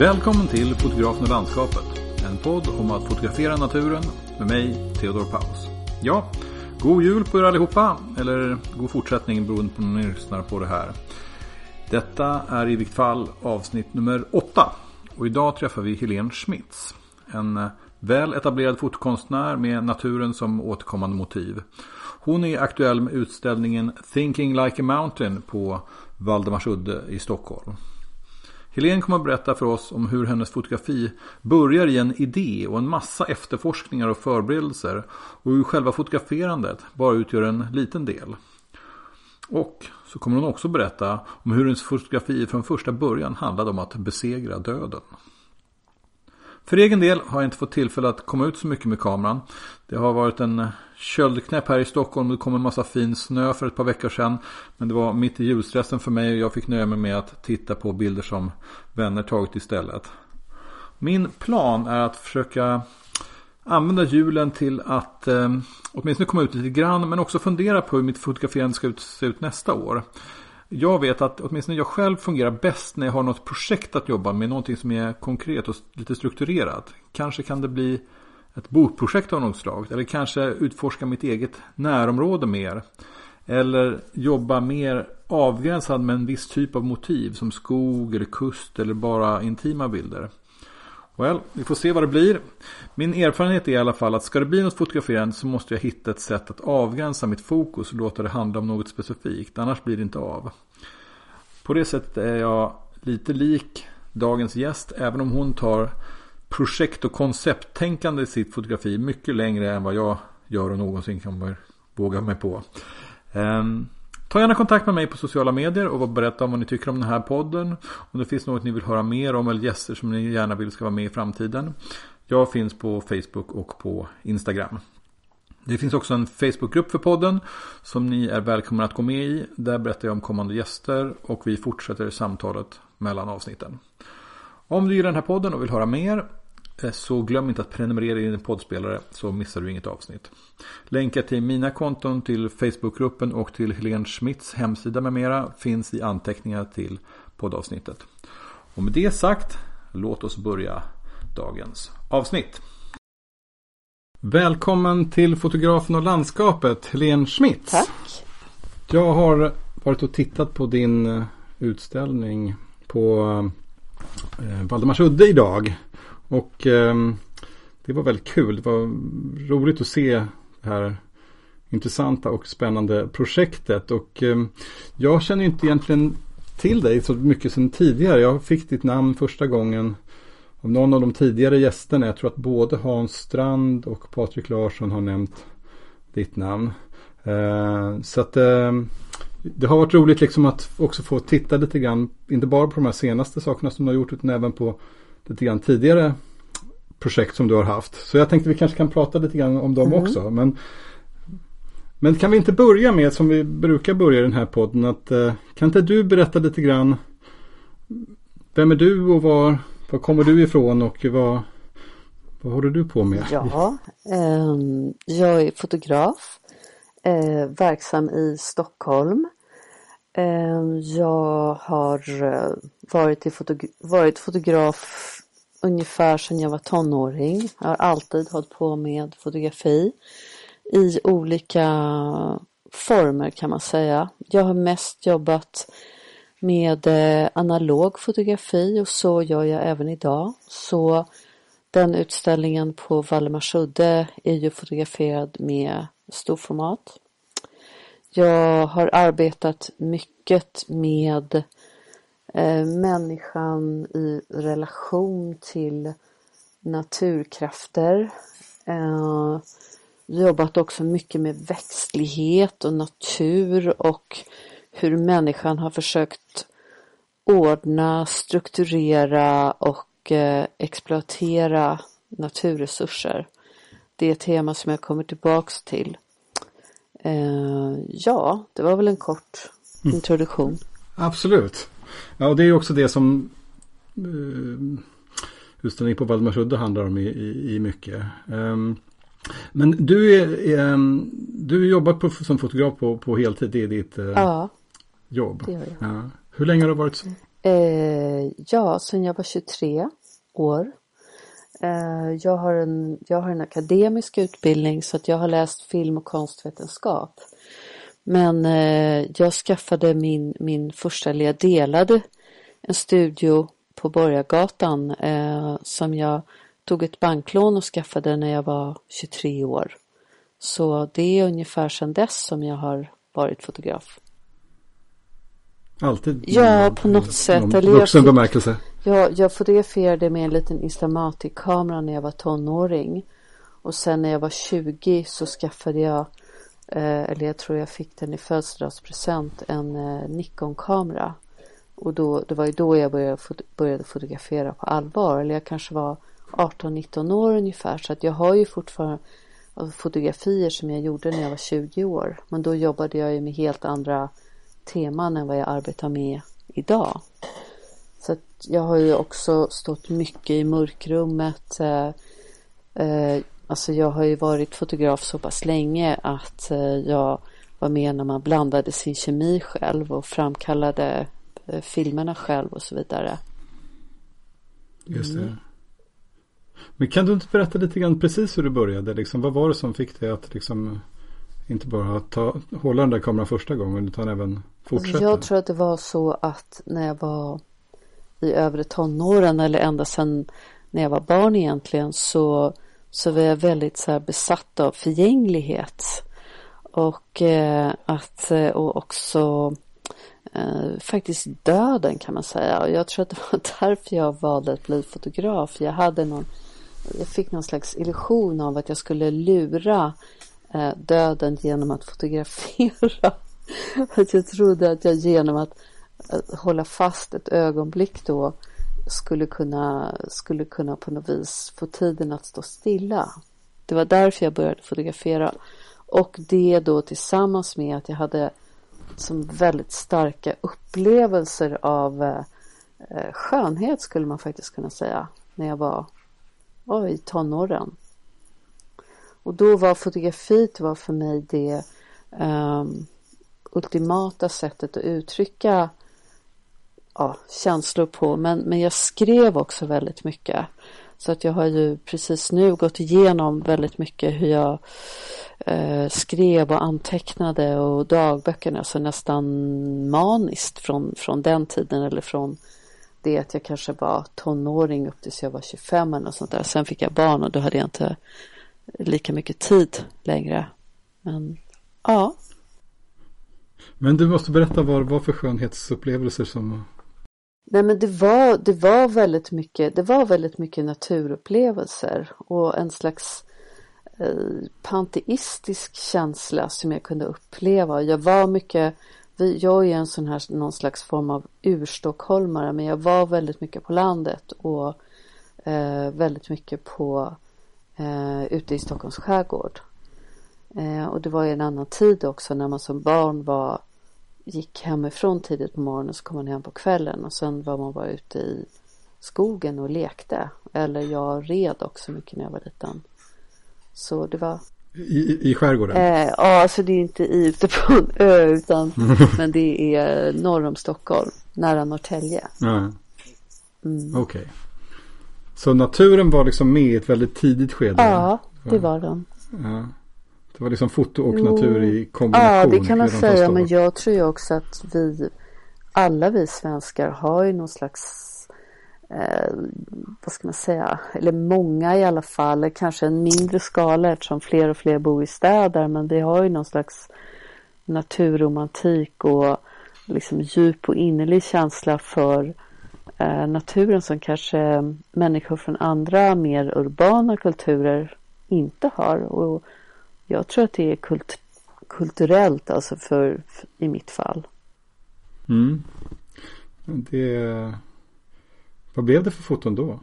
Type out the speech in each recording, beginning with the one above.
Välkommen till Fotografen och landskapet. En podd om att fotografera naturen med mig, Theodor Paus. Ja, god jul på er allihopa. Eller god fortsättning beroende på när ni lyssnar på det här. Detta är i vilket fall avsnitt nummer åtta. Och idag träffar vi Helene Schmitz. En väl etablerad fotokonstnär med naturen som återkommande motiv. Hon är aktuell med utställningen Thinking Like a Mountain på Valdemarsudde i Stockholm. Helene kommer att berätta för oss om hur hennes fotografi börjar i en idé och en massa efterforskningar och förberedelser och hur själva fotograferandet bara utgör en liten del. Och så kommer hon också berätta om hur hennes fotografi från första början handlade om att besegra döden. För egen del har jag inte fått tillfälle att komma ut så mycket med kameran. Det har varit en köldknäpp här i Stockholm. Det kom en massa fin snö för ett par veckor sedan. Men det var mitt i julstressen för mig och jag fick nöja mig med att titta på bilder som vänner tagit istället. Min plan är att försöka använda julen till att eh, åtminstone komma ut lite grann men också fundera på hur mitt fotograferande ska se ut nästa år. Jag vet att åtminstone jag själv fungerar bäst när jag har något projekt att jobba med. Någonting som är konkret och lite strukturerat. Kanske kan det bli ett bokprojekt av något slag. Eller kanske utforska mitt eget närområde mer. Eller jobba mer avgränsad med en viss typ av motiv. Som skog eller kust eller bara intima bilder. Well, vi får se vad det blir. Min erfarenhet är i alla fall att ska det bli något fotograferande så måste jag hitta ett sätt att avgränsa mitt fokus och låta det handla om något specifikt. Annars blir det inte av. På det sättet är jag lite lik dagens gäst även om hon tar projekt och koncepttänkande i sitt fotografi mycket längre än vad jag gör och någonsin kommer våga mig på. Um, Ta gärna kontakt med mig på sociala medier och berätta om vad ni tycker om den här podden. Om det finns något ni vill höra mer om eller gäster som ni gärna vill ska vara med i framtiden. Jag finns på Facebook och på Instagram. Det finns också en Facebookgrupp för podden som ni är välkomna att gå med i. Där berättar jag om kommande gäster och vi fortsätter samtalet mellan avsnitten. Om du gillar den här podden och vill höra mer så glöm inte att prenumerera i din poddspelare så missar du inget avsnitt. Länkar till mina konton, till Facebookgruppen och till Helene Schmitts hemsida med mera finns i anteckningar till poddavsnittet. Och med det sagt, låt oss börja dagens avsnitt. Välkommen till fotografen och landskapet, Helene Schmitz. Tack. Jag har varit och tittat på din eh, utställning på eh, Valdemarsudde idag. Och eh, det var väldigt kul. Det var roligt att se det här intressanta och spännande projektet. Och eh, jag känner inte egentligen till dig så mycket sedan tidigare. Jag fick ditt namn första gången av någon av de tidigare gästerna. Jag tror att både Hans Strand och Patrik Larsson har nämnt ditt namn. Eh, så att eh, det har varit roligt liksom att också få titta lite grann, inte bara på de här senaste sakerna som du har gjort utan även på lite grann tidigare projekt som du har haft. Så jag tänkte vi kanske kan prata lite grann om dem mm. också. Men, men kan vi inte börja med som vi brukar börja i den här podden. Att, eh, kan inte du berätta lite grann. Vem är du och var, var kommer du ifrån och vad, vad håller du på med? Ja, eh, jag är fotograf. Eh, verksam i Stockholm. Ehm, jag har eh, varit, i fotogra varit fotograf ungefär sedan jag var tonåring. Jag har alltid hållit på med fotografi i olika former kan man säga. Jag har mest jobbat med eh, analog fotografi och så gör jag även idag. Så den utställningen på Valdemarsudde är ju fotograferad med storformat. Jag har arbetat mycket med eh, människan i relation till naturkrafter. Eh, jobbat också mycket med växtlighet och natur och hur människan har försökt ordna, strukturera och eh, exploatera naturresurser. Det är ett tema som jag kommer tillbaks till. Eh, ja, det var väl en kort mm. introduktion. Absolut. Ja, och det är också det som uh, utställningen på Valdemarsudde handlar om i, i, i mycket. Um, men du, är, um, du jobbar på, som fotograf på, på heltid, det är ditt uh, ja, jobb? det gör jag. Ja. Hur länge har du varit så? Eh, ja, sen jag var 23 år. Eh, jag, har en, jag har en akademisk utbildning så att jag har läst film och konstvetenskap. Men eh, jag skaffade min, min första, eller jag delade en studio på Borgagatan eh, som jag tog ett banklån och skaffade när jag var 23 år. Så det är ungefär sedan dess som jag har varit fotograf. Alltid? Ja, på något sätt. Eller vuxen bemärkelse? Ja, jag fotograferade med en liten Instamatic-kamera när jag var tonåring. Och sen när jag var 20 så skaffade jag, eh, eller jag tror jag fick den i födelsedagspresent, en eh, Nikon-kamera. Och då, det var ju då jag började, började fotografera på allvar. Eller jag kanske var 18-19 år ungefär. Så att jag har ju fortfarande fotografier som jag gjorde när jag var 20 år. Men då jobbade jag ju med helt andra teman än vad jag arbetar med idag. Så jag har ju också stått mycket i mörkrummet. Eh, eh, alltså jag har ju varit fotograf så pass länge att eh, jag var med när man blandade sin kemi själv och framkallade filmerna själv och så vidare. Just det. Mm. Men kan du inte berätta lite grann precis hur du började? Liksom, vad var det som fick dig att liksom, inte bara ta, hålla den där kameran första gången utan även fortsätta? Alltså, jag tror att det var så att när jag var i övre tonåren eller ända sedan när jag var barn egentligen så, så var jag väldigt så här besatt av förgänglighet. Och eh, att eh, och också eh, faktiskt döden kan man säga. Och jag tror att det var därför jag valde att bli fotograf. Jag hade någon jag fick någon slags illusion av att jag skulle lura eh, döden genom att fotografera. att jag trodde att jag genom att, eh, hålla fast ett ögonblick då skulle kunna, skulle kunna på något vis få tiden att stå stilla. Det var därför jag började fotografera. Och det då tillsammans med att jag hade som väldigt starka upplevelser av eh, skönhet skulle man faktiskt kunna säga när jag var var i tonåren. Och då var fotografiet var för mig det um, ultimata sättet att uttrycka ja, känslor på. Men, men jag skrev också väldigt mycket. Så att jag har ju precis nu gått igenom väldigt mycket hur jag eh, skrev och antecknade och dagböckerna, så alltså nästan maniskt från, från den tiden eller från det att jag kanske var tonåring upp tills jag var 25 eller något sånt där. Sen fick jag barn och då hade jag inte lika mycket tid längre. Men ja. Men du måste berätta vad det var för skönhetsupplevelser som Nej men det var, det var väldigt mycket, det var väldigt mycket naturupplevelser och en slags eh, panteistisk känsla som jag kunde uppleva. Jag var mycket jag är en sån här någon slags form av urstockholmare men jag var väldigt mycket på landet och eh, väldigt mycket på eh, ute i Stockholms skärgård. Eh, och det var ju en annan tid också när man som barn var gick hemifrån tidigt på morgonen så kom man hem på kvällen och sen var man bara ute i skogen och lekte. Eller jag red också mycket när jag var liten. Så det var i, i skärgården? Eh, ja, alltså det är inte ute på en ö utan men det är norr om Stockholm, nära Norrtälje. Mm. Okej. Okay. Så naturen var liksom med i ett väldigt tidigt skede? Ja, det var den. Ja. Det var liksom foto och natur i kombination? Ja, det kan man säga. Men jag tror ju också att vi, alla vi svenskar har ju någon slags eh, vad ska man säga, eller många i alla fall, kanske en mindre skala eftersom fler och fler bor i städer men vi har ju någon slags naturromantik och liksom djup och innerlig känsla för naturen som kanske människor från andra mer urbana kulturer inte har. Och jag tror att det är kult kulturellt alltså för, för, i mitt fall. Mm. Det vad blev det för foton då?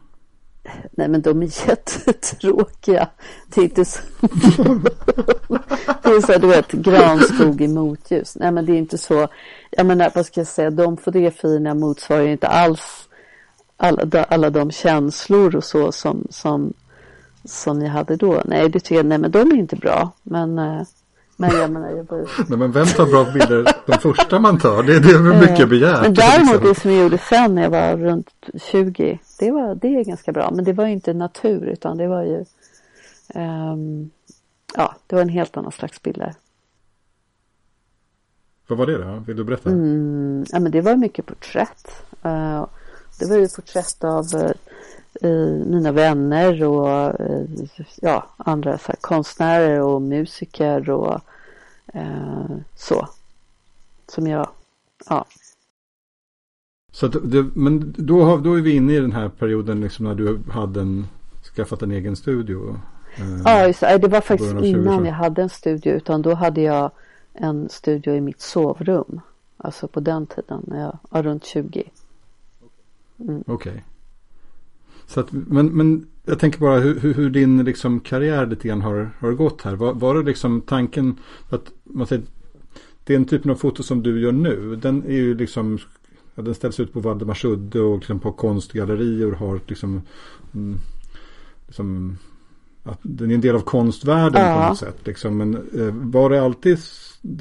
Nej men de är jättetråkiga. Det är inte så. det är så du vet granskog i motljus. Nej men det är inte så. Jag menar vad ska jag säga. De fotografierna motsvarar inte alls alla, alla de känslor och så som, som, som jag hade då. Nej det tycker jag, nej men de är inte bra. Men eh, Men jag menar, jag var... Nej, men vem tar bra bilder de första man tar? Det, det är väl mycket Eh, begärt. Men däremot liksom. det som jag gjorde sen när jag var runt 20, det, var, det är ganska bra. Men det var ju inte natur utan det var ju, ehm, ja, det var en helt annan slags bilder. Vad var det då? Vill du berätta? Mm, ja, men det var mycket porträtt. Eh, det var ju porträtt av eh, mina vänner och eh, ja, andra så här, konstnärer och musiker och eh, så. Som jag, ja, Så det, men då, har, då är vi inne i den här perioden liksom när du hade en, skaffat en egen studio. Eh, Ja, just, det. var faktiskt innan 2020. jag hade en studio utan då hade jag en studio i mitt sovrum. Alltså på den tiden, när jag var runt 20. Okej. Så att, men, men jag tänker bara hur, hur, hur din liksom karriär lite grann har, har gått här. Var, var det liksom tanken att man säger, den typen av foto som du gör nu, den är ju liksom, ja, den ställs ut på Valdemarsudde och liksom på konstgallerier och har liksom, mm, liksom att den är en del av konstvärlden på Ja. något sätt. Liksom. Men eh, var det alltid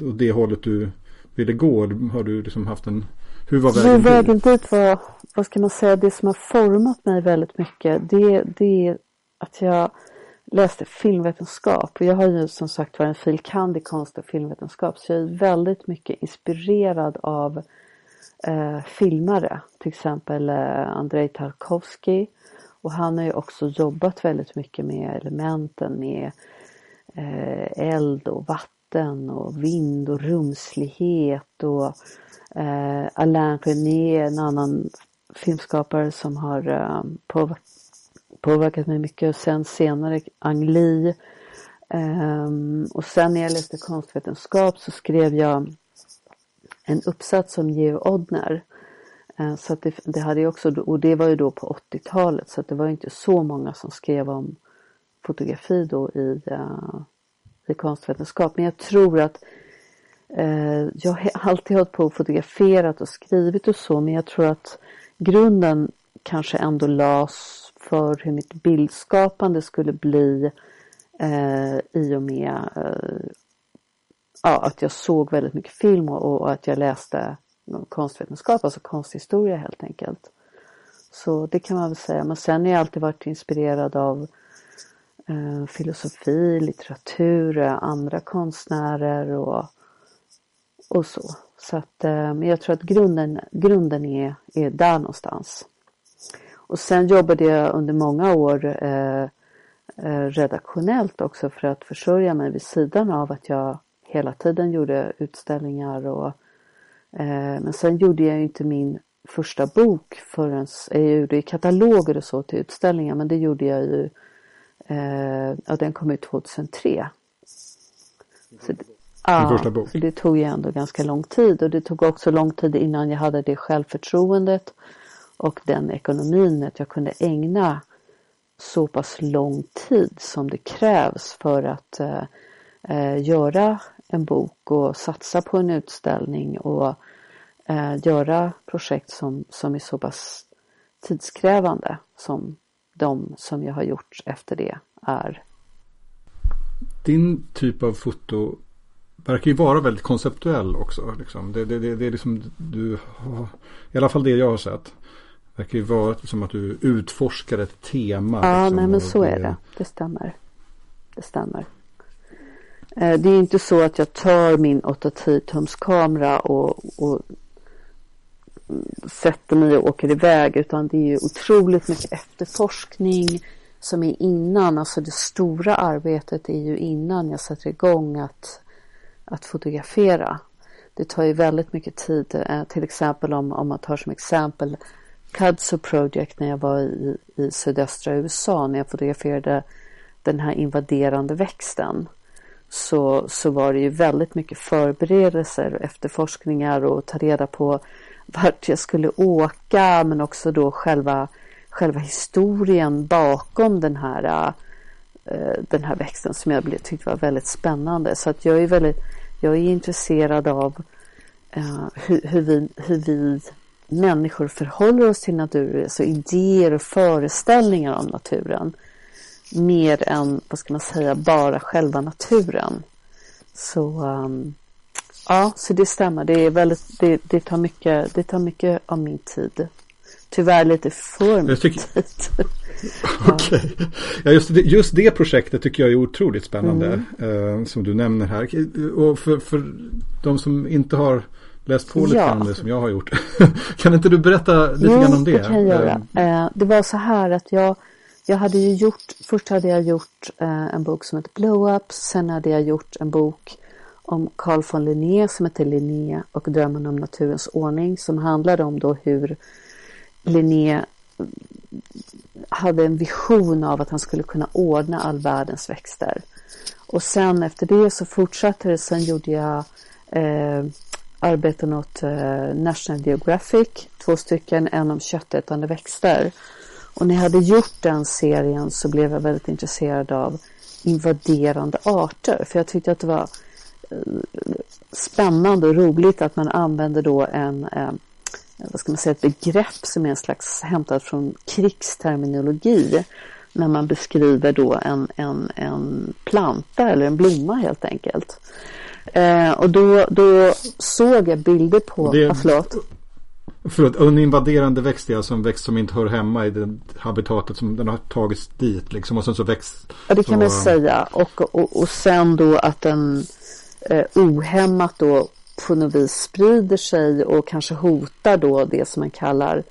åt det hållet du ville gå? Har du liksom haft en, hur var Så vägen dit? vägen dit var, vad ska man säga, det som har format mig väldigt mycket. Det, det är att jag läste filmvetenskap. Och jag har ju som sagt varit en fil. kand. i konst och filmvetenskap. Så jag är väldigt mycket inspirerad av eh, filmare. Till exempel eh, Andrei Tarkovsky. Och han har ju också jobbat väldigt mycket med elementen med eh, eld och vatten och vind och rumslighet och eh, Alain René, en annan filmskapare som har eh, påver- påverkat mig mycket och sen senare Ang Lee. Eh, och sen när jag läste konstvetenskap så skrev jag en uppsats om Georg Odner. Eh, så att det, det hade ju också, och det var ju då på 80-talet så att det var inte så många som skrev om fotografi då i, eh, i konstvetenskap. Men jag tror att eh, jag har alltid hållit på och fotograferat och skrivit och så men jag tror att grunden kanske ändå lades för hur mitt bildskapande skulle bli eh, i och med eh, ja, att jag såg väldigt mycket film och, och att jag läste konstvetenskap, alltså konsthistoria helt enkelt. Så det kan man väl säga. Men sen har jag alltid varit inspirerad av eh, filosofi, litteratur, andra konstnärer och, och så. Så att, eh, men jag tror att grunden, grunden är, är där någonstans. Och sen jobbade jag under många år eh, eh, redaktionellt också för att försörja mig vid sidan av att jag hela tiden gjorde utställningar och eh, men sen gjorde jag ju inte min första bok förrän jag gjorde kataloger och så till utställningar men det gjorde jag ju eh, ja den kom ut 2003. Så, det- ja, så det tog ju ändå ganska lång tid och det tog också lång tid innan jag hade det självförtroendet och den ekonomin att jag kunde ägna så pass lång tid som det krävs för att eh, eh, göra en bok och satsa på en utställning och eh, göra projekt som, som är så pass tidskrävande som de som jag har gjort efter det är. Din typ av foto verkar ju vara väldigt konceptuell också. Liksom. Det, det, det, det är liksom du har, I alla fall det jag har sett. Verkar ju vara som att du utforskar ett tema. Ja, liksom, nej men så är det. Det stämmer. Det stämmer. Eh, det är inte så att jag tar min 8-10 tums kamera och, och sätter mig och åker iväg utan det är ju otroligt mycket efterforskning som är innan. Alltså det stora arbetet är ju innan jag sätter igång att, att fotografera. Det tar ju väldigt mycket tid. Eh, till exempel om, om man tar som exempel Kudzu Project när jag var i, i sydöstra USA när jag fotograferade den här invaderande växten så, så var det ju väldigt mycket förberedelser och efterforskningar och ta reda på vart jag skulle åka men också då själva, själva historien bakom den här, eh, den här växten som jag tyckte var väldigt spännande. Så att jag är väldigt, jag är intresserad av eh, hur, hur, vi, hur vi människor förhåller oss till naturen, alltså idéer och föreställningar om naturen. Mer än, vad ska man säga, bara själva naturen. Så um, ja, så det stämmer. Det, är väldigt, det, det, tar mycket, det tar mycket av min tid. Tyvärr lite för mycket tycker... tid. Okej. Okay. Ja, just, det, just det projektet tycker jag är otroligt spännande. Mm. Eh, som du nämner här. Och för, för de som inte har läst på lite ja. grann det som jag har gjort. kan inte du berätta lite jo, grann om det? det kan jag göra. Eh, eh, det var så här att jag, jag hade ju gjort, först hade jag gjort eh, en bok som heter Blow Up. Sen hade jag gjort en bok om Carl von Linné som heter Linné och drömmen om naturens ordning som handlade om då hur Linné eh, hade en vision av att han skulle kunna ordna all världens växter. Och sen efter det så fortsatte det. Sen gjorde jag eh, arbeten åt eh, National Geographic, två stycken, en om köttätande växter. Och när jag hade gjort den serien så blev jag väldigt intresserad av invaderande arter. För jag tyckte att det var eh, spännande och roligt att man använder då en eh, vad ska man säga, ett begrepp som är en slags hämtat från krigsterminologi när man beskriver då en, en, en planta eller en blomma helt enkelt. Eh, och då, då såg jag bilder på, det, ah, förlåt. Förlåt, en invaderande växt är alltså en växt som inte hör hemma i det habitatet som den har tagits dit liksom och sen så växt. Ja det kan man säga och, och, och sen då att den eh, ohämmat då på något vis sprider sig och kanske hotar då det som man kallar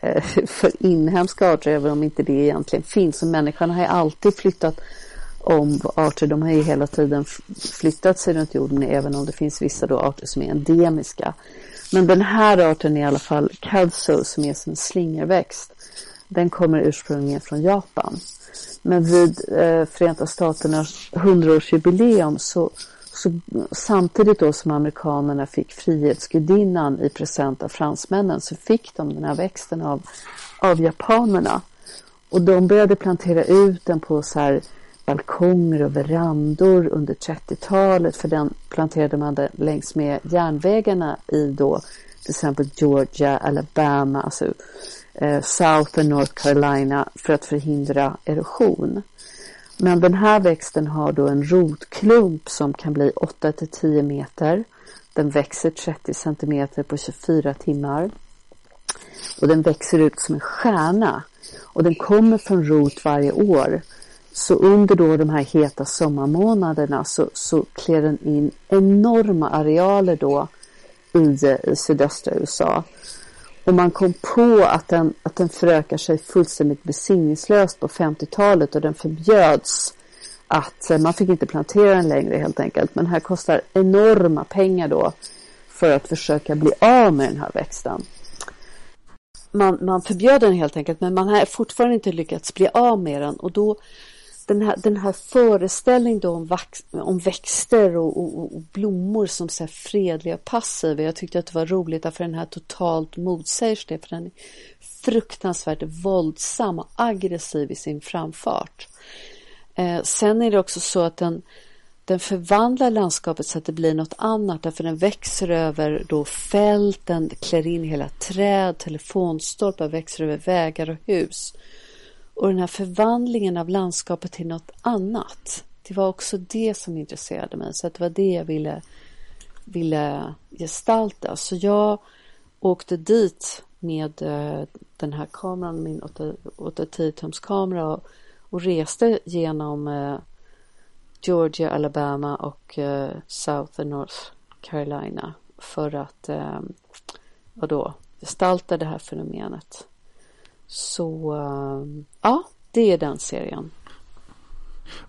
eh, för inhemska arter, även om inte det egentligen finns. Och människan har ju alltid flyttat om arter. De har ju hela tiden flyttat sig runt jorden, även om det finns vissa då arter som är endemiska. Men den här arten är i alla fall kadso som är som en slingerväxt. Den kommer ursprungligen från Japan. Men vid eh, Förenta Staternas 100-årsjubileum så så samtidigt då som amerikanerna fick Frihetsgudinnan i present av fransmännen så fick de den här växten av, av japanerna. Och de började plantera ut den på så här balkonger och verandor under 30-talet för den planterade man längs med järnvägarna i då till exempel Georgia, Alabama, alltså eh, South och North Carolina för att förhindra erosion. Men den här växten har då en rotklump som kan bli 8 till 10 meter. Den växer 30 centimeter på 24 timmar. Och den växer ut som en stjärna. Och den kommer från rot varje år. Så under då de här heta sommarmånaderna så, så klär den in enorma arealer då i, i sydöstra USA. Och man kom på att den, att den förökar sig fullständigt besinningslöst på 50-talet och den förbjöds att eh, man fick inte plantera den längre helt enkelt. Men här kostar enorma pengar då för att försöka bli av med den här växten. Man, man förbjöd den helt enkelt men man har fortfarande inte lyckats bli av med den och då den här, den här föreställningen om, vax, om växter och, och, och, blommor som så fredliga och passiva. Jag tyckte att det var roligt därför den här totalt motsäger det. För den är fruktansvärt våldsam och aggressiv i sin framfart. Eh, sen är det också så att den, den förvandlar landskapet så att det blir något annat. Därför den växer över då fält, den klär in hela träd, telefonstolpar, växer över vägar och hus. Och den här förvandlingen av landskapet till något annat. Det var också det som intresserade mig. Så det var det jag ville, ville gestalta. Så jag åkte dit med eh, den här kameran, min 810-tums kamera och, och, reste genom eh, Georgia, Alabama och uh, South and North Carolina för att um, vadå, gestalta det här fenomenet. Så uh, ja, det är den serien.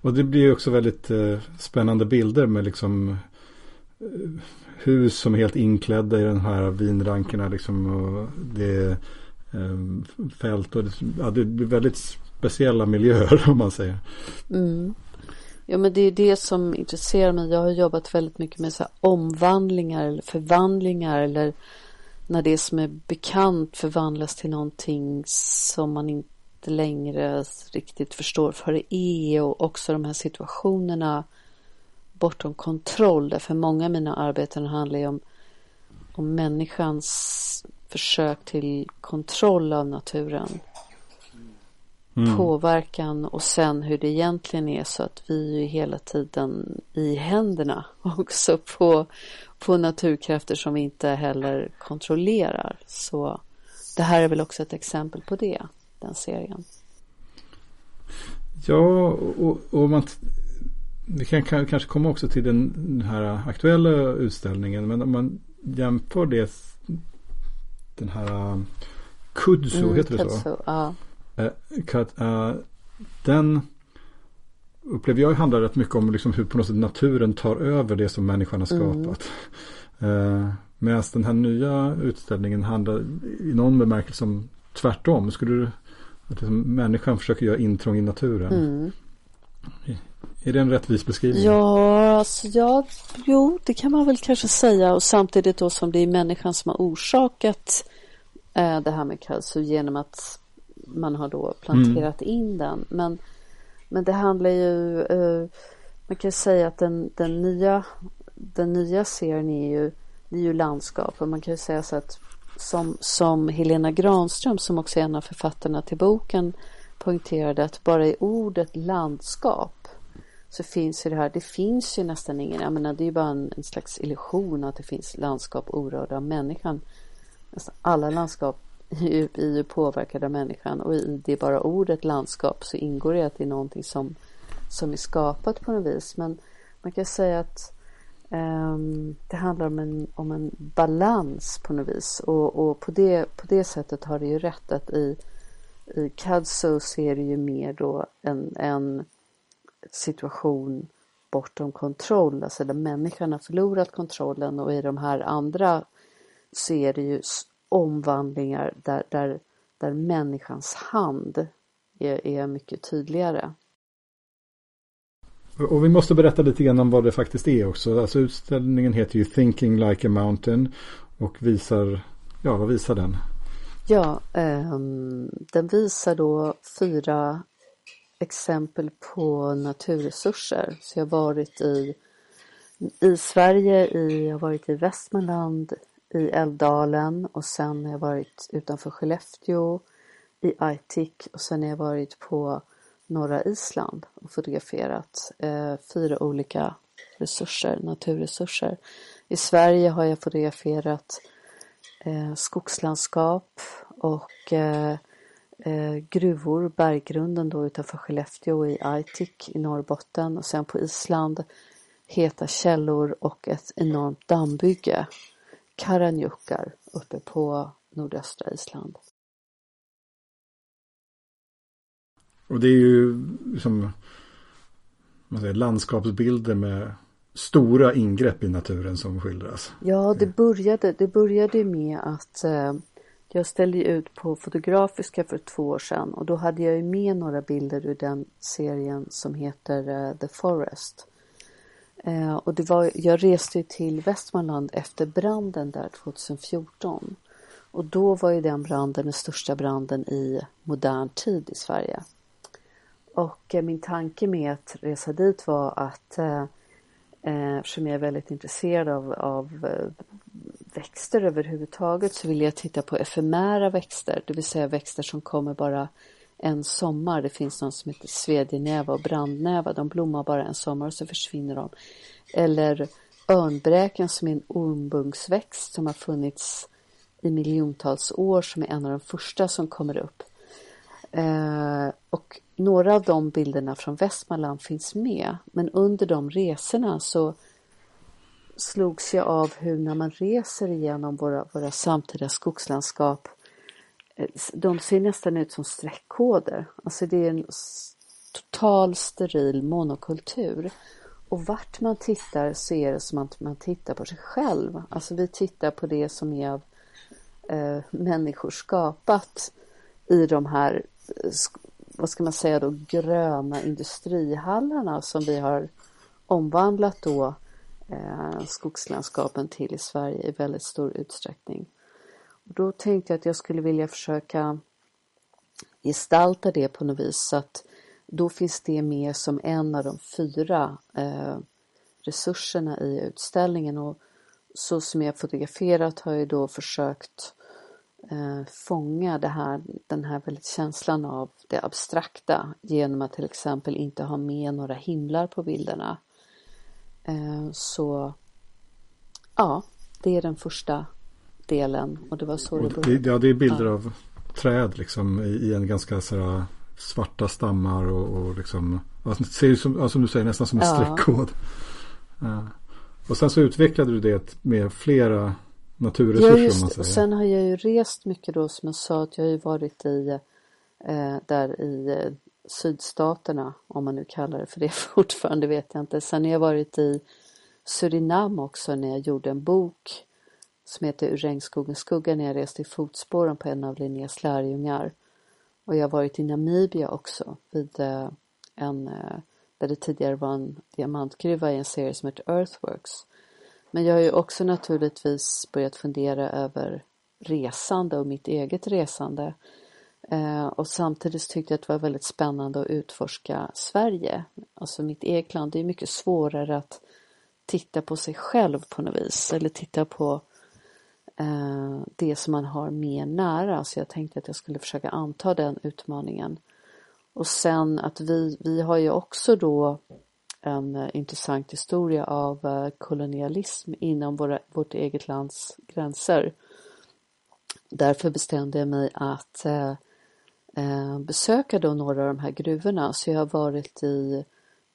Och det blir också väldigt uh, spännande bilder med liksom uh, hus som är helt inklädda i de här vinrankerna. Liksom, och det är um, fält och det, ja, det blir väldigt speciella miljöer om man säger. Mm. Ja men det är det som intresserar mig. Jag har jobbat väldigt mycket med så omvandlingar eller förvandlingar eller när det som är bekant förvandlas till någonting som man inte längre riktigt förstår för det är och också de här situationerna bortom kontroll. Därför många av mina arbeten handlar ju om, om människans försök till kontroll av naturen. mm. påverkan och sen hur det egentligen är så att vi är ju hela tiden i händerna också på, på naturkrafter som vi inte heller kontrollerar. Så det här är väl också ett exempel på det, den serien. Ja, och, och man, vi kan kanske komma också till den, den här aktuella utställningen. Men om man jämför det, den här Kudzu, mm, heter det så? Ja. Uh, den upplever jag handlar rätt mycket om liksom hur på något sätt naturen tar över det som människan har skapat. Mm. Uh, Medan den här nya utställningen handlar i någon bemärkelse om tvärtom. Skulle du, att liksom människan försöker göra intrång i naturen. Mm. Är det en rättvis beskrivning? Ja, alltså ja, jo, det kan man väl kanske säga och samtidigt då som det är människan som har orsakat eh, det här med kudzu genom att man har då planterat mm. in den. Men, men det handlar ju, eh, man kan säga att den, den, nya, den nya serien är ju, det är ju landskap och man kan ju säga så att som, som Helena Granström som också är en av författarna till boken poängterade att bara i ordet landskap så finns ju det här, det finns ju nästan ingen, jag menar det är ju bara en, en slags illusion att det finns landskap orörda av människan. Nästan alla landskap i hur påverkad påverkade av människan och i det bara ordet landskap så ingår det att det är någonting som, som är skapat på något vis. Men man kan säga att um, det handlar om en, om en balans på något vis och, och på, det, på det sättet har det ju rätt att i, i Cadso ser det ju mer då en, en situation bortom kontroll, alltså där människan har förlorat kontrollen och i de här andra så är det ju omvandlingar där, där, där människans hand är, är mycket tydligare. Och vi måste berätta lite grann om vad det faktiskt är också. Alltså utställningen heter ju Thinking Like a Mountain och visar, ja vad visar den? Ja, eh, den visar då fyra exempel på naturresurser. Så jag har varit i, i Sverige, i, jag har varit i Västmanland, i Älvdalen och sen har jag varit utanför Skellefteå i Aitik och sen har jag varit på norra Island och fotograferat eh, fyra olika resurser, naturresurser. I Sverige har jag fotograferat eh, skogslandskap och eh, eh, gruvor, berggrunden då utanför Skellefteå i Aitik i Norrbotten och sen på Island heta källor och ett enormt dammbygge, Karanjukkar, uppe på nordöstra Island. Och det är ju liksom man säger, landskapsbilder med stora ingrepp i naturen som skildras. Ja, det började, det började med att eh, jag ställde ut på Fotografiska för två år sedan och då hade jag med några bilder ur den serien som heter uh, The Forest. Eh, och det var, jag reste till Västmanland efter branden där 2014. Och då var ju den branden den största branden i modern tid i Sverige. Och eh, min tanke med att resa dit var att eh, eh, eftersom jag är väldigt intresserad av, av eh, växter överhuvudtaget så vill jag titta på efemära växter, det vill säga växter som kommer bara en sommar. Det finns någon som heter svedjenäva och brandnäva. De blommar bara en sommar och så försvinner de. Eller örnbräken som är en ormbunksväxt som har funnits i miljontals år som är en av de första som kommer upp. Eh, och några av de bilderna från Västmanland finns med. Men under de resorna så slogs jag av hur när man reser igenom våra, våra samtida skogslandskap de ser nästan ut som streckkoder. Alltså det är en total steril monokultur. Och vart man tittar så är det som att man tittar på sig själv. Alltså vi tittar på det som är av eh, människor skapat i de här, eh, vad ska man säga då, gröna industrihallarna som vi har omvandlat då eh, skogslandskapen till i Sverige i väldigt stor utsträckning. Och då tänkte jag att jag skulle vilja försöka gestalta det på något vis så att då finns det med som en av de fyra eh, resurserna i utställningen och så som jag fotograferat har jag då försökt eh, fånga det här, den här väldigt känslan av det abstrakta genom att till exempel inte ha med några himlar på bilderna. Eh, så ja, det är den första delen och det var så det började. Ja, det är bilder ja. av träd liksom i en ganska så svarta stammar och, och liksom, alltså, det ser ut som, alltså, som du säger, nästan som en ja. streckkod. Ja. Och sen så utvecklade du det med flera naturresurser. Ja, just, och sen har jag ju rest mycket då som jag sa att jag har ju varit i eh, där i eh, sydstaterna om man nu kallar det för det fortfarande vet jag inte. Sen har jag varit i Surinam också när jag gjorde en bok som heter Ur regnskogens skugga när jag reste i fotspåren på en av Linnés lärjungar. Och jag har varit i Namibia också vid eh, en eh, där det tidigare var en diamantgruva i en serie som heter Earthworks. Men jag har ju också naturligtvis börjat fundera över resande och mitt eget resande. Eh, och samtidigt tyckte jag att det var väldigt spännande att utforska Sverige, alltså mitt eget land. Det är mycket svårare att titta på sig själv på något vis eller titta på eh, det som man har mer nära. Så jag tänkte att jag skulle försöka anta den utmaningen. Och sen att vi, vi har ju också då en eh, intressant historia av eh, kolonialism inom våra, vårt eget lands gränser. Därför bestämde jag mig att eh, eh, besöka då några av de här gruvorna. Så jag har varit i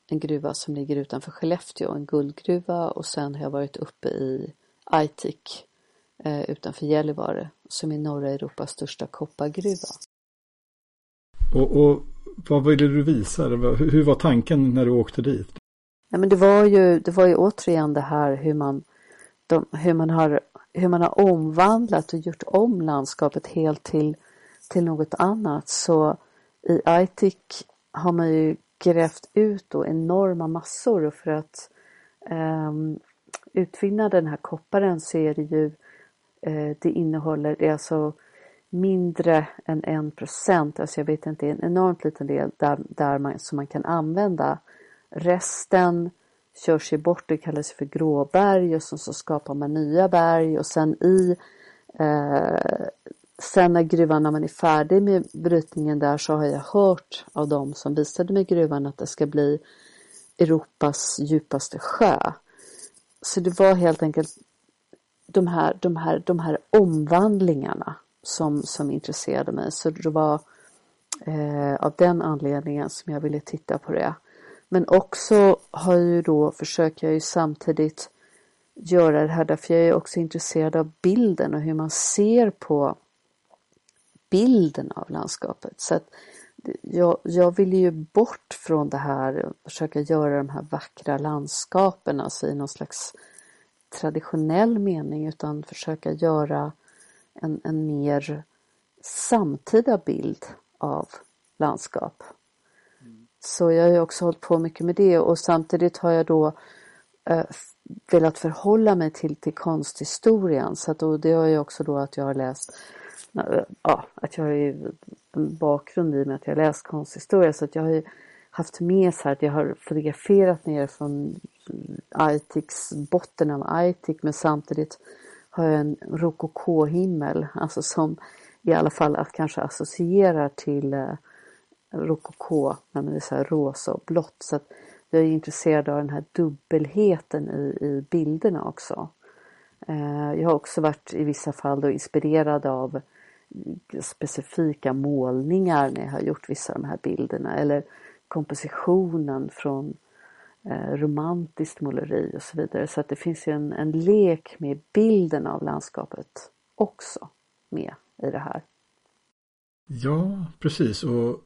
en gruva som ligger utanför Skellefteå, en guldgruva och sen har jag varit uppe i Aitik utanför Gällivare som är norra Europas största koppargruva. Och, och vad ville du visa? Hur var tanken när du åkte dit? Ja, men det, var ju, det var ju återigen det här hur man, de, hur man, har, hur man har omvandlat och gjort om landskapet helt till, till något annat. Så i Aitik har man ju grävt ut då enorma massor och för att um, utvinna den här kopparen så är det ju Eh, det innehåller, det är alltså mindre än en procent, alltså jag vet inte, en enormt liten del där, där man, som man kan använda. Resten körs ju bort, det kallas för gråberg och så, så skapar man nya berg och sen i eh, Sen när gruvan, när man är färdig med brytningen där så har jag hört av dem som visade mig gruvan att det ska bli Europas djupaste sjö. Så det var helt enkelt de här, de här, de här omvandlingarna som, som intresserade mig. Så det var eh, av den anledningen som jag ville titta på det. Men också har jag ju då, försöker jag ju samtidigt göra det här därför jag är också intresserad av bilden och hur man ser på bilden av landskapet. Så att jag, jag vill ju bort från det här och försöka göra de här vackra landskapen, alltså i någon slags traditionell mening, utan försöka göra en, en mer samtida bild av landskap. Mm. Så jag har ju också hållit på mycket med det och samtidigt har jag då eh, velat förhålla mig till, till konsthistorien. Så att då, det har ju också då att jag har läst Ja, att jag har ju en bakgrund i och med att jag har läst konsthistoria så att jag har ju haft med så här att jag har fotograferat ner från Aitiks, botten av Aitik men samtidigt har jag en rokoko-himmel, alltså som i alla fall att kanske associerar till eh, rokoko, när man är så här rosa och blått. Så att jag är intresserad av den här dubbelheten i, i bilderna också. Eh, jag har också varit i vissa fall då inspirerad av specifika målningar när jag har gjort vissa av de här bilderna eller kompositionen från romantiskt måleri och så vidare. Så att det finns ju en, en lek med bilden av landskapet också med i det här. Ja, precis. Och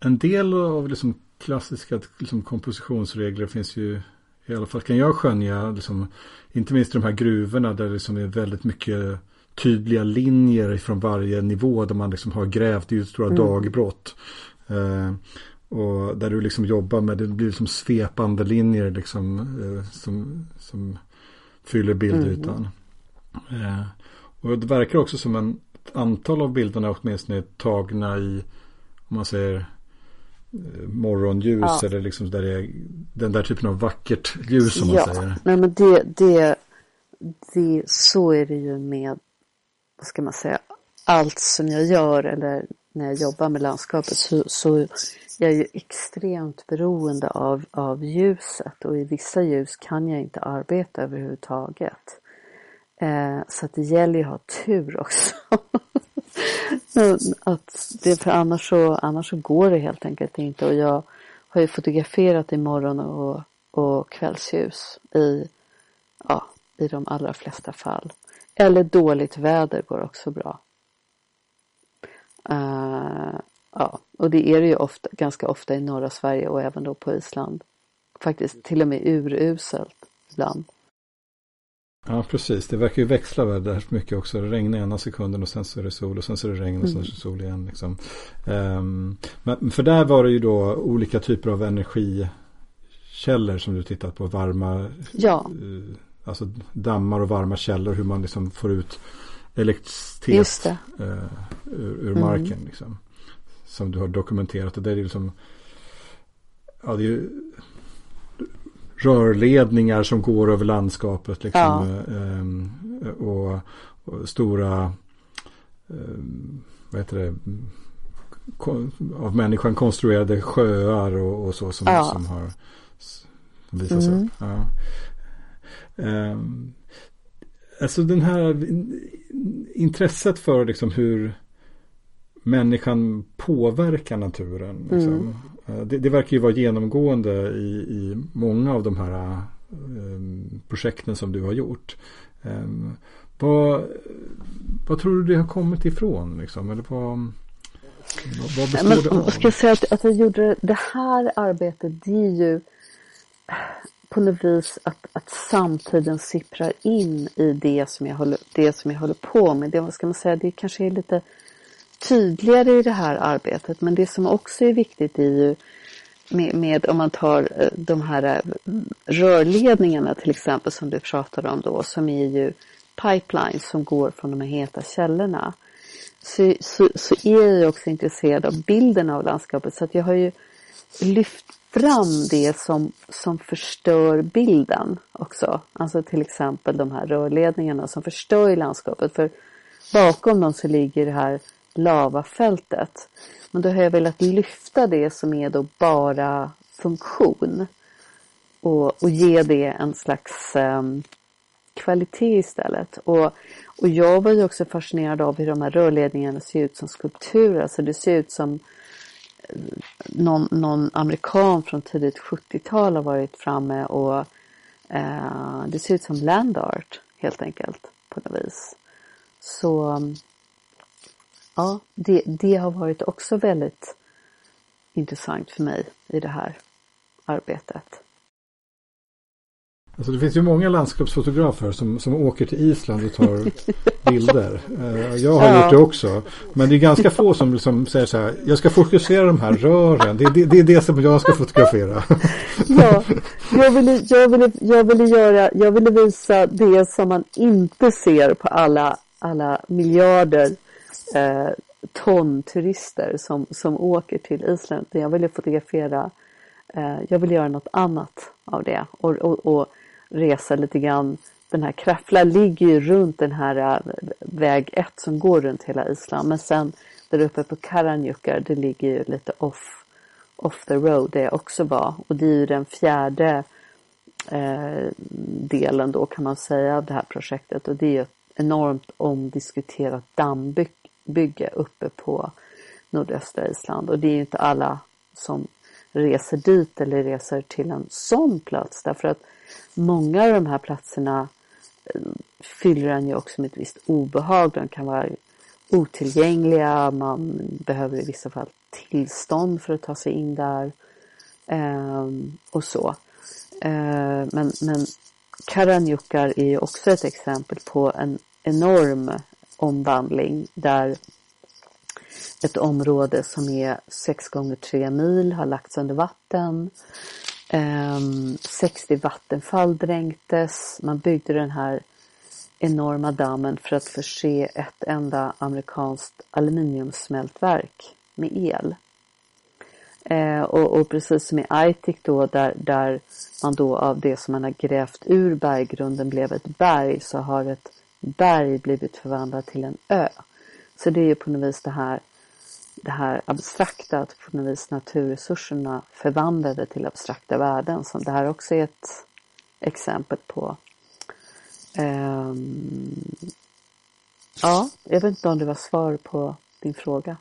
en del av liksom klassiska liksom kompositionsregler finns ju i alla fall kan jag skönja, liksom, inte minst i de här gruvorna där det liksom är väldigt mycket tydliga linjer från varje nivå där man liksom har grävt ut stora mm. dagbrott. Eh, och där du liksom jobbar med, det blir som svepande linjer liksom eh, som, som fyller bildytan. Mm. Eh, och det verkar också som en, ett antal av bilderna åtminstone är tagna i, om man säger eh, morgonljus ja. eller liksom där det är den där typen av vackert ljus som man säger. Nej men det, det, det, så är det ju med, vad ska man säga, allt som jag gör eller när jag jobbar med landskapet så, så jag är ju extremt beroende av, av ljuset och i vissa ljus kan jag inte arbeta överhuvudtaget. Eh, så att det gäller ju att ha tur också. att det, för annars så, annars så går det helt enkelt inte och jag har ju fotograferat i morgon och, och kvällsljus i, ja, i de allra flesta fall. Eller dåligt väder går också bra. Uh, ja, och det är det ju ofta, ganska ofta i norra Sverige och även då på Island. Faktiskt till och med uruselt ibland. Ja, precis. Det verkar ju växla väder mycket också. Det regnar ena sekunden och sen så är det sol och sen så är det regn och sen så är det sol igen. Liksom. Um, men för där var det ju då olika typer av energikällor som du tittat på. Varma, ja. Uh, alltså dammar och varma källor. Hur man liksom får ut elektricitet uh, ur, ur mm. marken. Liksom. Som du har dokumenterat. Och det är liksom, ja, det är ju rörledningar som går över landskapet. Liksom, ja. Ehm, och, och, stora ehm, vad heter det, av människan konstruerade sjöar och, och så som, ja. som har visat sig. Mm. Ja. Um, alltså den här intresset för liksom hur människan påverkar naturen. Liksom. Mm. Eh, det, det, verkar ju vara genomgående i, i många av de här um, projekten som du har gjort. Um, vad, vad tror du det har kommit ifrån? Liksom? Eller vad, vad består Men, det av? Jag ska säga att, att jag gjorde det här arbetet, det är ju på något vis att, att samtiden sipprar in i det som jag håller, det som jag håller på med. Det, vad ska man säga, det kanske är lite tydligare i det här arbetet. Men det som också är viktigt är ju med, med, om man tar eh, de här eh, rörledningarna till exempel som du pratade om då som är ju pipelines som går från de här heta källorna. Så, så, så är jag också intresserad av bilden av landskapet så att jag har ju lyft fram det som, som förstör bilden också. Alltså till exempel de här rörledningarna som förstör landskapet. För bakom dem så ligger det här lavafältet. Men då har jag velat lyfta det som är då bara funktion. Och, och ge det en slags um, kvalitet istället. Och, och jag var ju också fascinerad av hur de här rörledningarna ser ut som skulpturer. Alltså det ser ut som någon, någon amerikan från tidigt 70-tal har varit framme och eh, det ser ut som land art helt enkelt på något vis. Så ja, det, det har varit också väldigt intressant för mig i det här arbetet. Alltså det finns ju många landskapsfotografer som, som åker till Island och tar bilder. Eh, jag har ja. gjort det också. Men det är ganska få som liksom säger så här. Jag ska fokusera de här rören. Det, det, det är det som jag ska fotografera. Ja, jag ville, jag, ville, jag, ville göra, jag ville visa det som man inte ser på alla, alla miljarder eh, ton turister som, som åker till Island. Jag ville fotografera, eh, jag ville göra något annat av det och, och, och resa lite grann. Den här Krafla ligger ju runt den här äh, väg 1 som går runt hela Island. Men sen där uppe på Karanjukar, det ligger ju lite off, off the road där jag också var. Och det är ju den fjärde eh, delen då kan man säga av det här projektet. Och det är ju ett enormt omdiskuterat dammbygge uppe på nordöstra Island. Och det är ju inte alla som reser dit eller reser till en sån plats. Därför att många av de här platserna eh, fyller en ju också med ett visst obehag. De kan vara otillgängliga, man behöver i vissa fall tillstånd för att ta sig in där ehm, och så. Eh, men, men Karanjukar är ju också ett exempel på en enorm omvandling där ett område som är 6 gånger 3 mil har lagts under vatten. Ehm, 60 vattenfall dränktes. Man byggde den här enorma dammen för att förse ett enda amerikanskt aluminiumsmältverk med el. Eh, och, och, precis som i Aitik då där, där man då av det som man har grävt ur berggrunden blev ett berg så har ett berg blivit förvandlat till en ö. Så det är ju på något vis det här, det här abstrakta, att på något vis naturresurserna förvandlade till abstrakta värden. Som det här också är ett exempel på. Um, ja, jag vet inte om det var svar på din fråga.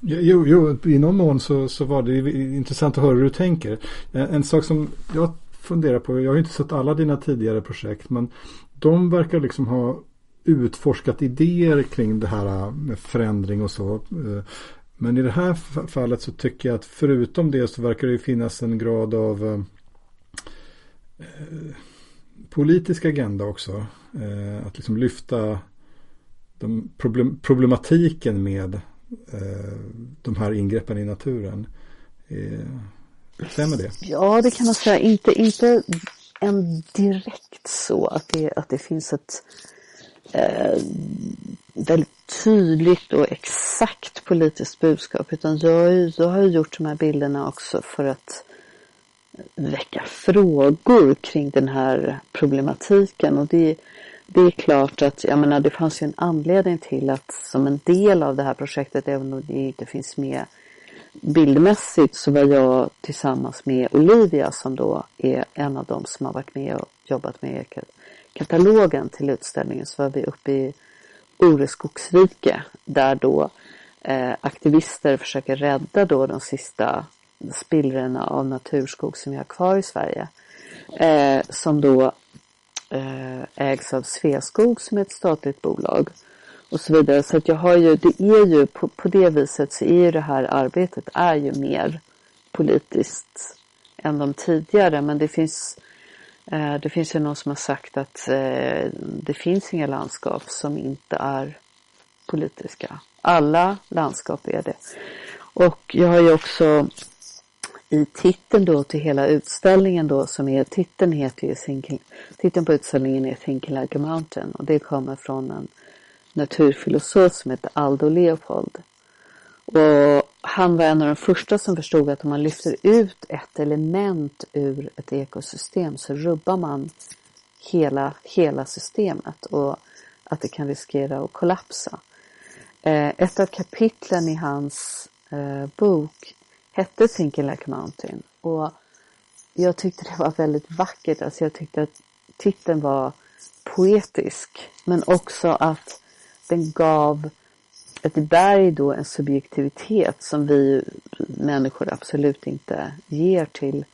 Jo, jo i någon mån så, så var det intressant att höra hur du tänker. Eh, en sak som jag funderar på, jag har inte sett alla dina tidigare projekt, men de verkar liksom ha utforskat idéer kring det här med förändring och så. Eh, men i det här fallet så tycker jag att förutom det så verkar det finnas en grad av eh, politisk agenda också. Att liksom lyfta de problem, problematiken med de här ingreppen i naturen. Stämmer det? Ja, det kan man säga. Inte, inte en direkt så att det, att det finns ett eh, väldigt tydligt och exakt politiskt budskap. Utan jag, jag har gjort de här bilderna också för att väcka frågor kring den här problematiken. Och det, det är klart att, jag menar, det fanns ju en anledning till att som en del av det här projektet, även om det inte finns med bildmässigt, så var jag tillsammans med Olivia som då är en av dem som har varit med och jobbat med katalogen till utställningen, så var vi uppe i Ore skogsrike där då eh, aktivister försöker rädda då de sista spillrorna av naturskog som vi har kvar i Sverige. Eh, som då eh, ägs av Sveaskog som är ett statligt bolag. Och så vidare. Så att jag har ju, det är ju på, på det viset så är ju det här arbetet är ju mer politiskt än de tidigare. Men det finns, eh, Eh, det finns ju någon som har sagt att eh, det finns inga landskap som inte är politiska. Alla landskap är det. Och jag har ju också i titeln då till hela utställningen då som är, titeln heter ju Thinking, titeln på utställningen är Thinking Like a Mountain och det kommer från en naturfilosof som heter Aldo Leopold. Och han var en av de första som förstod att om man lyfter ut ett element ur ett ekosystem så rubbar man hela, hela systemet och att det kan riskera att kollapsa. Eh, ett av kapitlen i hans eh, bok hette Thinking Like a Mountain. Och jag tyckte det var väldigt vackert. Alltså jag tyckte att titeln var poetisk. Men också att den gav ett berg då en subjektivitet som vi människor absolut inte ger till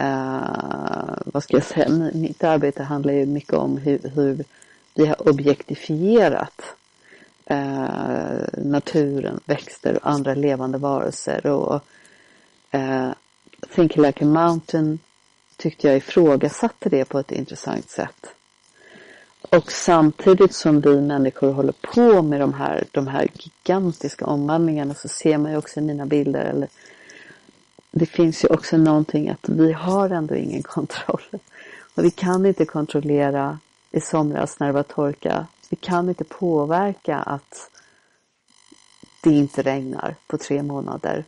uh, vad ska jag säga, mitt arbete handlar ju mycket om hur, hur vi har objektifierat uh, naturen, växter och andra levande varelser och uh, Think Like a Mountain tyckte jag ifrågasatte det på ett intressant sätt. Och samtidigt som vi människor håller på med de här, de här gigantiska omvandlingarna så ser man ju också i mina bilder, eller det finns ju också någonting att vi har ändå ingen kontroll. Och vi kan inte kontrollera i somras när det var torka. Vi kan inte påverka att det inte regnar på tre månader.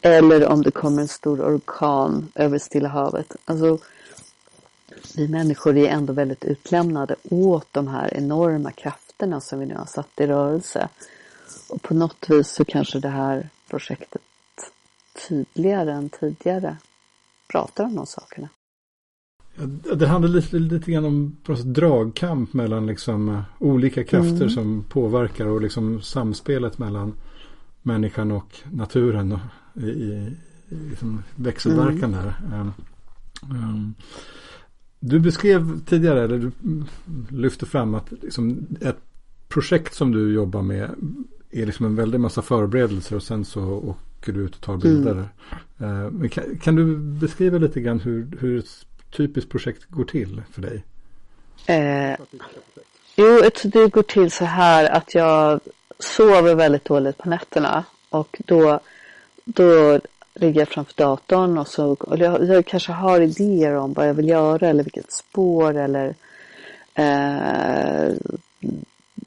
Eller om det kommer en stor orkan över Stilla havet. Alltså, vi människor är ändå väldigt utlämnade åt de här enorma krafterna som vi nu har satt i rörelse. Och på något vis så kanske det här projektet tydligare än tidigare pratar om de sakerna. Det handlar lite, lite grann om dragkamp mellan liksom eh, olika krafter mm. som påverkar och liksom samspelet mellan människan och naturen och i, i, i liksom växelverkan mm. där. Um, um, du beskrev tidigare, eller du lyfte fram att liksom ett projekt som du jobbar med är liksom en väldig massa förberedelser och sen så åker du ut och tar bilder. Mm. Kan, kan, du beskriva lite grann hur, hur ett typiskt projekt går till för dig? Eh, jo, det går till så här att jag sover väldigt dåligt på nätterna och då, då Ligga framför datorn och så och jag, jag, kanske har idéer om vad jag vill göra eller vilket spår eller eh,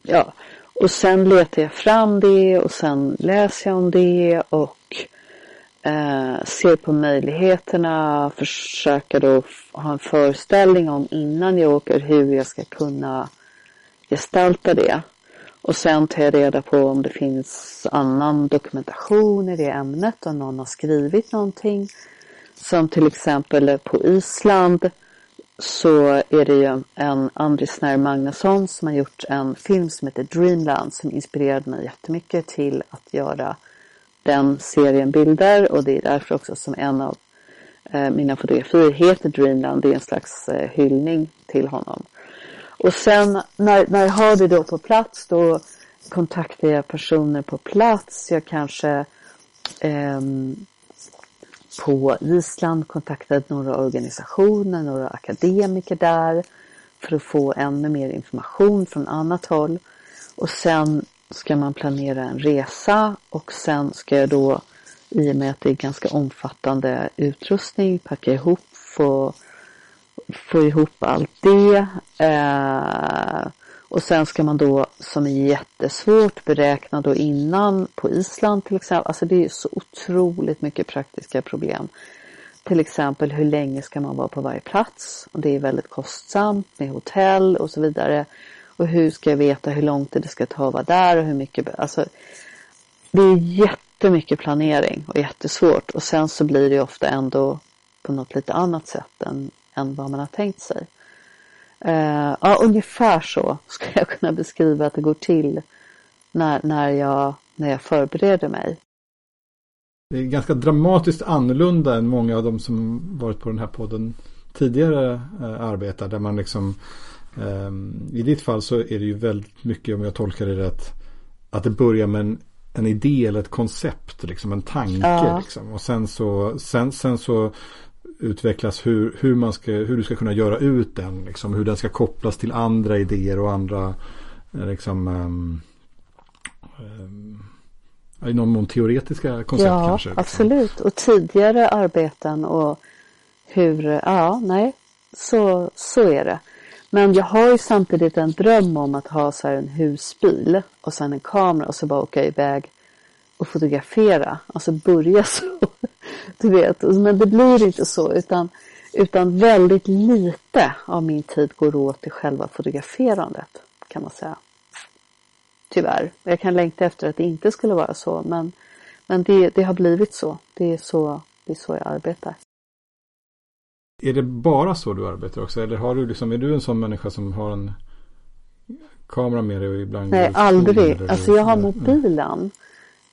ja. Och sen letar jag fram det och sen läser jag om det och eh, ser på möjligheterna, försöker då ha en föreställning om innan jag åker hur jag ska kunna gestalta det. Och sen tar jag reda på om det finns annan dokumentation i det ämnet, om någon har skrivit någonting. Som till exempel på Island så är det ju en Andris Nair Magnusson som har gjort en film som heter Dreamland som inspirerade mig jättemycket till att göra den serien bilder och det är därför också som en av eh, mina fotografier heter Dreamland. Det är en slags eh, hyllning till honom. Och sen när, när jag har det då på plats då kontaktar jag personer på plats. Jag kanske eh, på Island kontaktade några organisationer, några akademiker där för att få ännu mer information från annat håll. Och sen ska man planera en resa och sen ska jag då i och med att det är ganska omfattande utrustning packa ihop, få, få ihop allt det. Eh, och sen ska man då, som är jättesvårt, beräkna då innan på Island till exempel. Alltså det är så otroligt mycket praktiska problem. Till exempel hur länge ska man vara på varje plats? Och det är väldigt kostsamt med hotell och så vidare. Och hur ska jag veta hur lång tid det ska ta att vara där och hur mycket, alltså det är jättemycket planering och jättesvårt och sen så blir det ofta ändå på något lite annat sätt än, än vad man har tänkt sig. Uh, ja, ungefär så skulle jag kunna beskriva att det går till när, när, jag, när jag förbereder mig. Det är ganska dramatiskt annorlunda än många av de som varit på den här podden tidigare uh, arbetar. Där man liksom um, I ditt fall så är det ju väldigt mycket om jag tolkar det rätt. Att det börjar med en, en idé eller ett koncept, liksom en tanke. Ja. Liksom. Och sen så, sen, sen så utvecklas hur, hur, man ska, hur du ska kunna göra ut den. Liksom, hur den ska kopplas till andra idéer och andra eh, liksom, um, um, i någon mån teoretiska koncept ja, kanske. Ja, liksom. absolut. Och tidigare arbeten och hur, ja, nej, så, så är det. Men jag har ju samtidigt en dröm om att ha så här en husbil och sen en kamera och så bara åka iväg och fotografera. Alltså börja så. Du vet, men det blir inte så utan, utan väldigt lite av min tid går åt till själva fotograferandet kan man säga. Tyvärr. Jag kan längta efter att det inte skulle vara så men, men det, det har blivit så. Det är så, det är så jag arbetar. Är det bara så du arbetar också? Eller har du liksom, är du en sån människa som har en kamera med dig och ibland Nej, aldrig. Alltså jag har mobilen.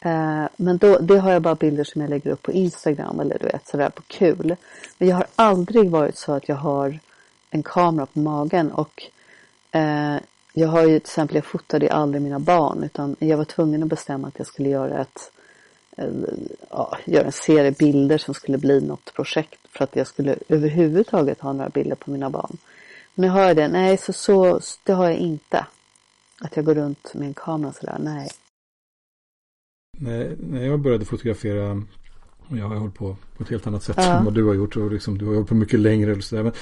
Eh, men då, det har jag bara bilder som jag lägger upp på Instagram eller du vet sådär på kul. Men jag har aldrig varit så att jag har en kamera på magen och eh, jag har ju till exempel, jag fotade aldrig mina barn utan jag var tvungen att bestämma att jag skulle göra ett eh, ja, göra en serie bilder som skulle bli något projekt för att jag skulle överhuvudtaget ha några bilder på mina barn. Men nu har jag det, nej så, så det har jag inte. Att jag går runt med en kamera sådär, nej när, när jag började fotografera och jag har hållit på på ett helt annat sätt ja. än vad du har gjort och liksom, du har hållit på mycket längre. Och så där. Men,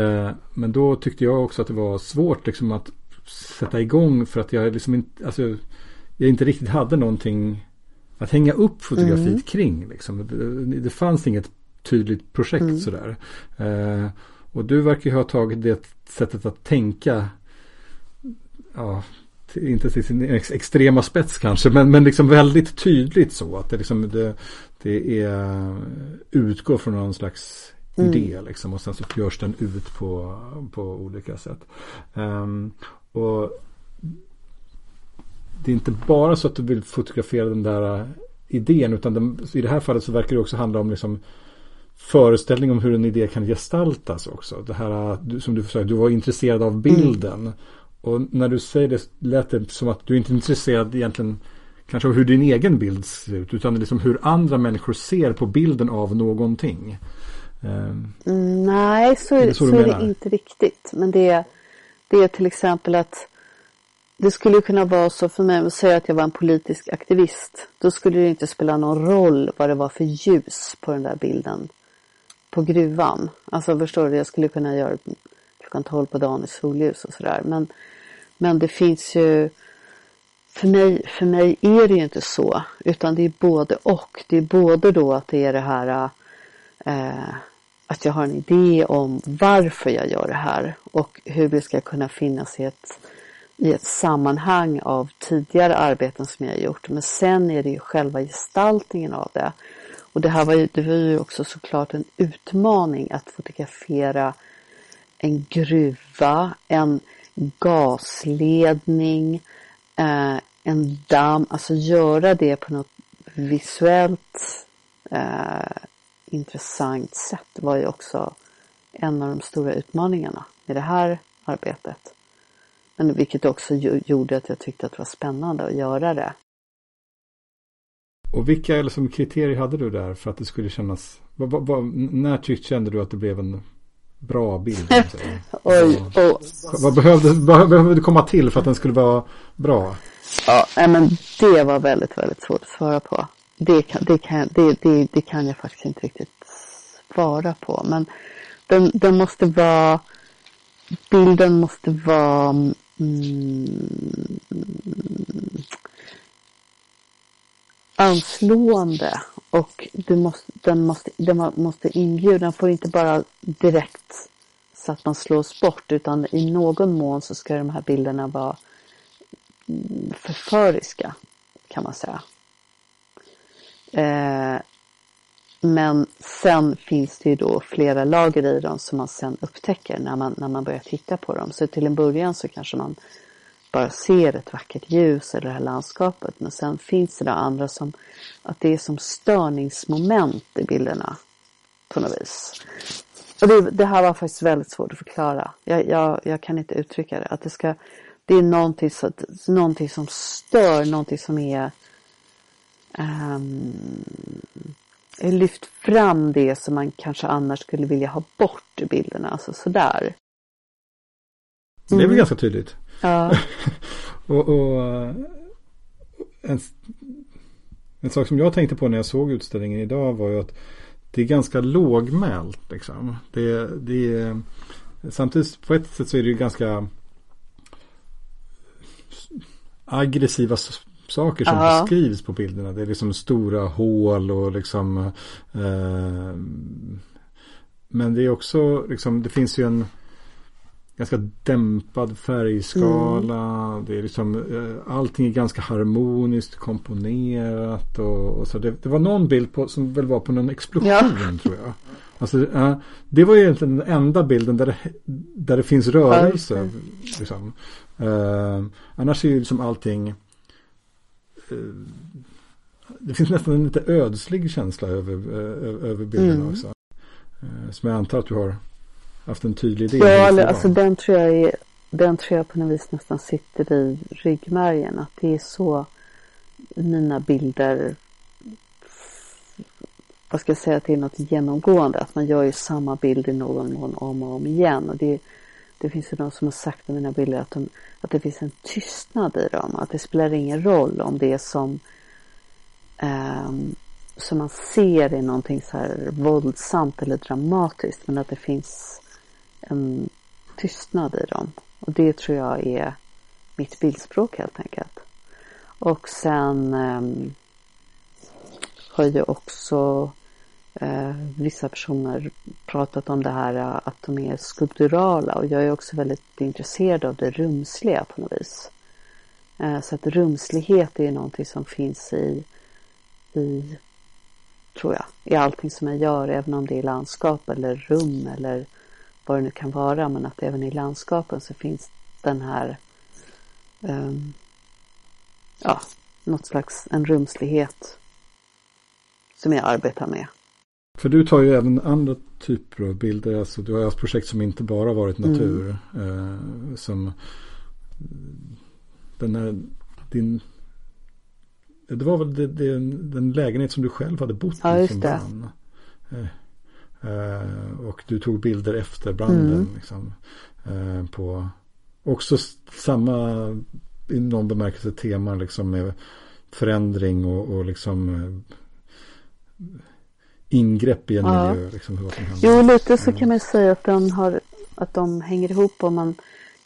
eh, men då tyckte jag också att det var svårt liksom, att sätta igång för att jag liksom inte, alltså, jag inte riktigt hade någonting att hänga upp fotografiet mm. kring. Liksom. Det, det, fanns inget tydligt projekt mm. sådär. Eh, och du verkar ju ha tagit det sättet att tänka ja, inte till sin extrema spets kanske, men, men liksom väldigt tydligt så att det, liksom, det, det är utgår från någon slags mm. idé liksom och sen så görs den ut på, på olika sätt. Um, och det är inte bara så att du vill fotografera den där idén utan den, i det här fallet så verkar det också handla om liksom föreställning om hur en idé kan gestaltas också. Det här som du sa, du var intresserad av bilden. Mm. Och när du säger det lät det som att du inte är intresserad egentligen kanske av hur din egen bild ser ut utan liksom hur andra människor ser på bilden av någonting. Mm, nej, så är, det, så så är det inte riktigt. Men det är, det är till exempel att det skulle kunna vara så för mig att säga att jag var en politisk aktivist. Då skulle det inte spela någon roll vad det var för ljus på den där bilden på gruvan. Alltså förstår du, jag skulle kunna göra klockan 12 på dagen i solljus och sådär. Men men det finns ju för mig, för mig är det ju inte så utan det är både och. Det är både då att det är det här eh, att jag har en idé om varför jag gör det här och hur det ska kunna finnas i ett i ett sammanhang av tidigare arbeten som jag har gjort. Men sen är det ju själva gestaltningen av det. Och det här var ju, det var ju också såklart en utmaning att fotografera en gruva, en gasledning, eh, en damm, alltså göra det på något visuellt eh, intressant sätt var ju också en av de stora utmaningarna med det här arbetet. Men vilket också gjorde att jag tyckte att det var spännande att göra det. Och vilka liksom, kriterier hade du där för att det skulle kännas, vad, vad, vad, när tyckte, kände du att det blev en bra bild? Oj, och, vad behövde, behövde komma till för att den skulle vara bra? Ja, men det var väldigt, väldigt svårt att svara på. Det kan, det kan, det, det, det kan jag faktiskt inte riktigt svara på. Men den, den måste vara, bilden måste vara mm, anslående och du måste, den, måste, den måste inbjuda, den får inte bara direkt så att man slås bort utan i någon mån så ska de här bilderna vara mm, förföriska kan man säga. Eh, men sen finns det ju då flera lager i dem som man sen upptäcker när man, när man börjar titta på dem. Så till en början så kanske man bara ser ett vackert ljus eller det här landskapet. Men sen finns det andra som att det är som störningsmoment i bilderna på något vis. Och det, det här var faktiskt väldigt svårt att förklara. Jag, jag, jag kan inte uttrycka det. Att det, ska, det är någonting, så, någonting som stör, någonting som är um, lyft fram det som man kanske annars skulle vilja ha bort ur bilderna. Alltså sådär. Mm. Det är väl mm. ganska tydligt. Ja. och, och en, en, sak som jag tänkte på när jag såg utställningen idag var ju att det är ganska lågmält. Liksom. Det, det är, samtidigt på ett sätt så är det ju ganska aggressiva saker som Aha. beskrivs på bilderna. Det är liksom stora hål och liksom eh, Men det är också liksom det finns ju en ganska dämpad färgskala. Mm. Det är liksom, eh, allting är ganska harmoniskt komponerat. Och, och så. Det, det, var någon bild på, som väl var på någon explosion ja. tror jag. Alltså, uh, det var egentligen den enda bilden där det, där det finns rörelse. Mm. Liksom. Uh, annars är ju liksom allting uh, det finns nästan en lite ödslig känsla över, över bilderna mm. också. Som jag antar att du har haft en tydlig idé. Ja, alltså den tror jag är, den tror jag på något vis nästan sitter i ryggmärgen. Att det är så mina bilder vad ska jag säga, att det är något genomgående. Att man gör ju samma bild i någon mån om och om igen. Och det, det finns ju de som har sagt om mina bilder att, de, att det finns en tystnad i dem. Att det spelar ingen roll om det som um, som man ser är någonting så här våldsamt eller dramatiskt. Men att det finns en tystnad i dem. Och det tror jag är mitt bildspråk helt enkelt. Och sen eh, har ju också eh, vissa personer pratat om det här eh, att de är skulpturala och jag är också väldigt intresserad av det rumsliga på något vis. Eh, så att rumslighet är någonting som finns i, i, tror jag, i allting som jag gör, även om det är landskap eller rum eller vad det nu kan vara, men att även i landskapen så finns den här um, ja, något slags en rumslighet som jag arbetar med. För du tar ju även andra typer av bilder, alltså du har haft projekt som inte bara varit natur. Mm. Eh, som den här, din, det var väl det, det, den lägenhet som du själv hade bott i ja, som barn. Eh, Eh, och du tog bilder efter branden. Mm. Liksom, eh, på också samma i någon bemärkelse tema liksom med förändring och, och liksom eh, ingrepp i en ja. miljö. Liksom, Jo, lite så kan man säga att de, har, att de hänger ihop. Om man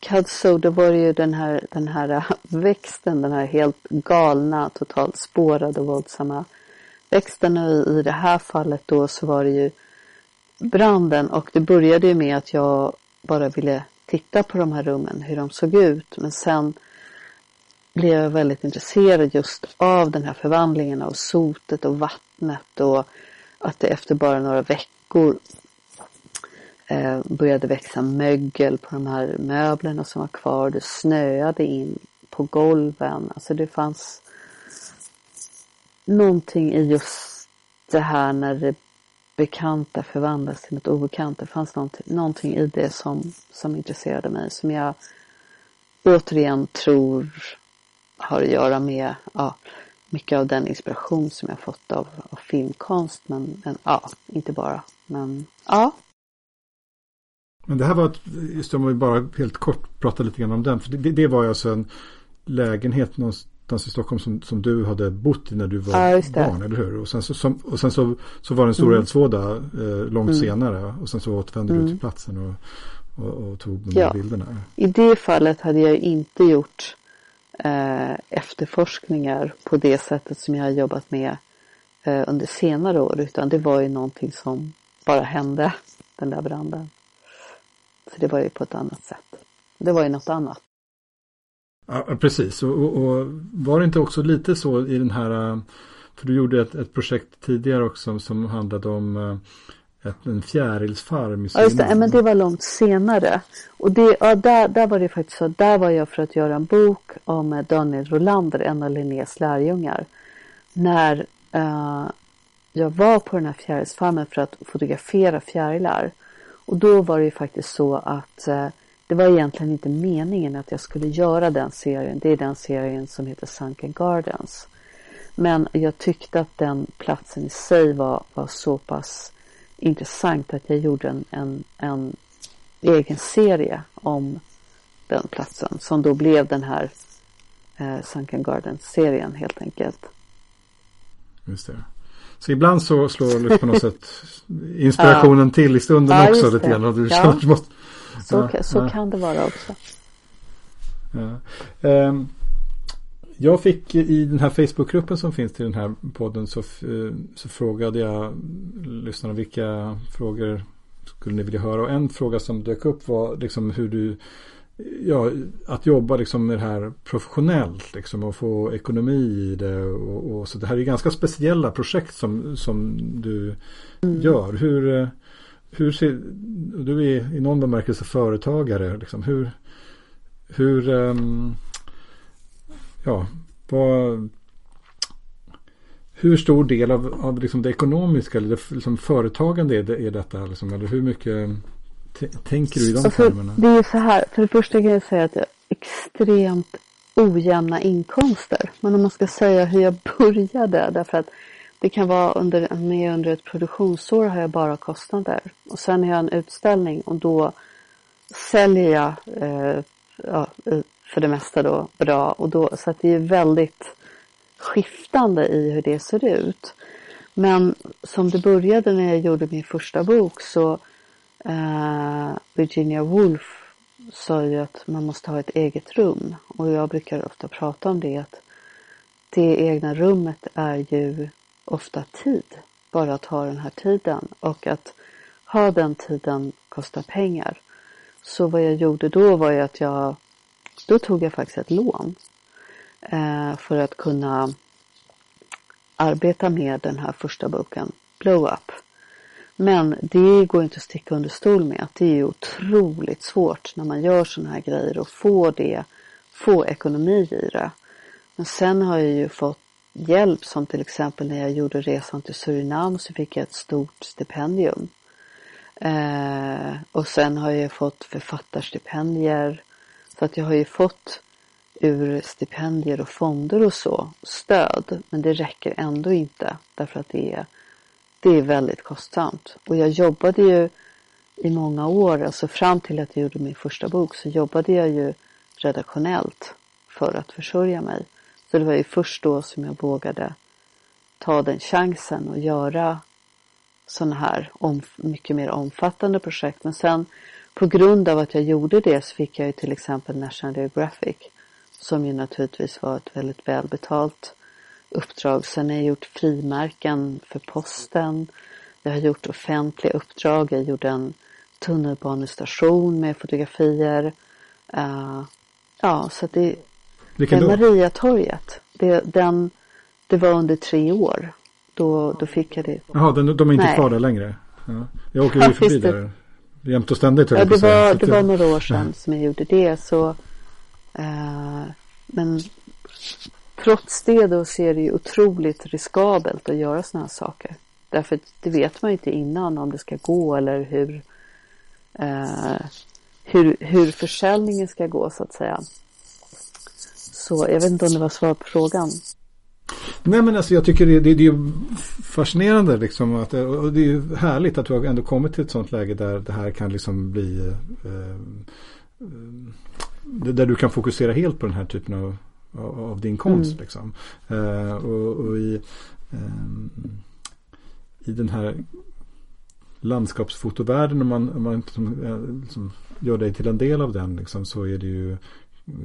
Cudso, då var det ju den här, den här växten, den här helt galna, totalt spårade och våldsamma växten. Och i det här fallet då så var det ju branden och det började ju med att jag bara ville titta på de här rummen, hur de såg ut. Men sen blev jag väldigt intresserad just av den här förvandlingen av sotet och vattnet och att det efter bara några veckor eh, började växa mögel på de här möblerna som var kvar. Det snöade in på golven. Alltså det fanns någonting i just det här när det bekanta förvandlas till något obekant. Det fanns någonting, någonting i det som, som intresserade mig. Som jag återigen tror har att göra med ja, mycket av den inspiration som jag fått av, av filmkonst. Men, men ja, inte bara. Men ja. Men det här var, ett, just om vi bara helt kort pratar lite grann om den. För det, det var alltså en lägenhet någonstans i Stockholm som, som du hade bott i när du var ja, barn, eller hur? Och sen, så, som, och sen så, så var det en stor mm. eldsvåda eh, långt mm. senare. Och sen så återvände mm. du till platsen och, och, och tog de ja. bilderna. I det fallet hade jag inte gjort eh, efterforskningar på det sättet som jag har jobbat med eh, under senare år. Utan det var ju någonting som bara hände, den där branden. Så det var ju på ett annat sätt. Det var ju något annat. Ja, precis. Och, och, och, var det inte också lite så i den här, för du gjorde ett, ett projekt tidigare också som handlade om eh, ett, en fjärilsfarm i Ja, just det. Men det var långt senare. Och det, ja, där, där var det faktiskt så, där var jag för att göra en bok om Daniel Rolander, en av Linnés lärjungar. När uh, jag var på den här fjärilsfarmen för att fotografera fjärilar. Och då var det ju faktiskt så att uh, det var egentligen inte meningen att jag skulle göra den serien. Det är den serien som heter Sunken Gardens. Men jag tyckte att den platsen i sig var, var så pass intressant att jag gjorde en, en, en egen serie om den platsen som då blev den här eh, Sunken Gardens-serien helt enkelt. Just det. Så ibland så slår på något sätt inspirationen ja. till i stunden ja, också lite grann. Du ja. måste, så, ja, så ja. kan det vara också. Ja. Um, jag fick i den här Facebookgruppen som finns till den här podden så, så frågade jag lyssnarna vilka frågor skulle ni vilja höra. Och en fråga som dök upp var liksom hur du Ja, att jobba liksom med det här professionellt liksom och få ekonomi i det. Och, och så det här är ganska speciella projekt som, som du mm. gör. Hur, hur ser, du är i någon bemärkelse företagare, liksom, hur, hur, um, ja, vad, hur stor del av, av liksom det ekonomiska eller det, liksom företagande är, det, är detta? Liksom, eller hur mycket tänker du i de termerna? Det är så här, för det första kan jag säga att jag extremt ojämna inkomster. Men om man ska säga hur jag började, därför att det kan vara under, med under ett produktionsår har jag bara kostnader. Och sen har jag en utställning och då säljer jag eh, ja, för det mesta då bra. Och då, så att det är väldigt skiftande i hur det ser ut. Men som det började när jag gjorde min första bok så eh, Virginia Woolf sa ju att man måste ha ett eget rum. Och jag brukar ofta prata om det att det egna rummet är ju ofta tid. Bara att ha den här tiden och att ha den tiden kostar pengar. Så vad jag gjorde då var ju att jag, då tog jag faktiskt ett lån eh, för att kunna arbeta med den här första boken, Blow Up. Men det går inte att sticka under stol med att det är otroligt svårt när man gör sådana här grejer och få det, få ekonomi i det. Men sen har jag ju fått hjälp som till exempel när jag gjorde resan till Surinam så fick jag ett stort stipendium. Eh, och sen har jag fått författarstipendier. Så att jag har ju fått ur stipendier och fonder och så stöd. Men det räcker ändå inte därför att det är, det är väldigt kostsamt. Och jag jobbade ju i många år, alltså fram till att jag gjorde min första bok så jobbade jag ju redaktionellt för att försörja mig. Så det var ju först då som jag vågade ta den chansen och göra sådana här om, mycket mer omfattande projekt. Men sen på grund av att jag gjorde det så fick jag ju till exempel National Geographic som ju naturligtvis var ett väldigt välbetalt uppdrag. Sen har jag gjort frimärken för posten. Jag har gjort offentliga uppdrag. Jag gjorde en tunnelbanestation med fotografier. Uh, ja, så det, vilken då? Mariatorget. Det, den, det var under tre år. Då, då fick jag det. Jaha, den, de är inte Nej. kvar där längre. Ja. Jag åker Ja, ju förbi visst det. där. Jämt och ständigt Ja, det, var, det var några år sedan som jag gjorde det. Så, eh, men trots det då så är det ju otroligt riskabelt att göra sådana här saker. Därför det vet man ju inte innan om det ska gå eller hur, eh, hur, hur försäljningen ska gå så att säga. Så jag vet inte om det var svar på frågan. Nej men alltså jag tycker det, det, det är fascinerande liksom att, och det är ju härligt att du har ändå kommit till ett sånt läge där det här kan liksom bli eh, eh, där du kan fokusera helt på den här typen av, av, din konst Mm. liksom. Eh, och, och i, eh, i den här landskapsfotovärlden om man, om man liksom, eh, liksom gör dig till en del av den liksom, så är det ju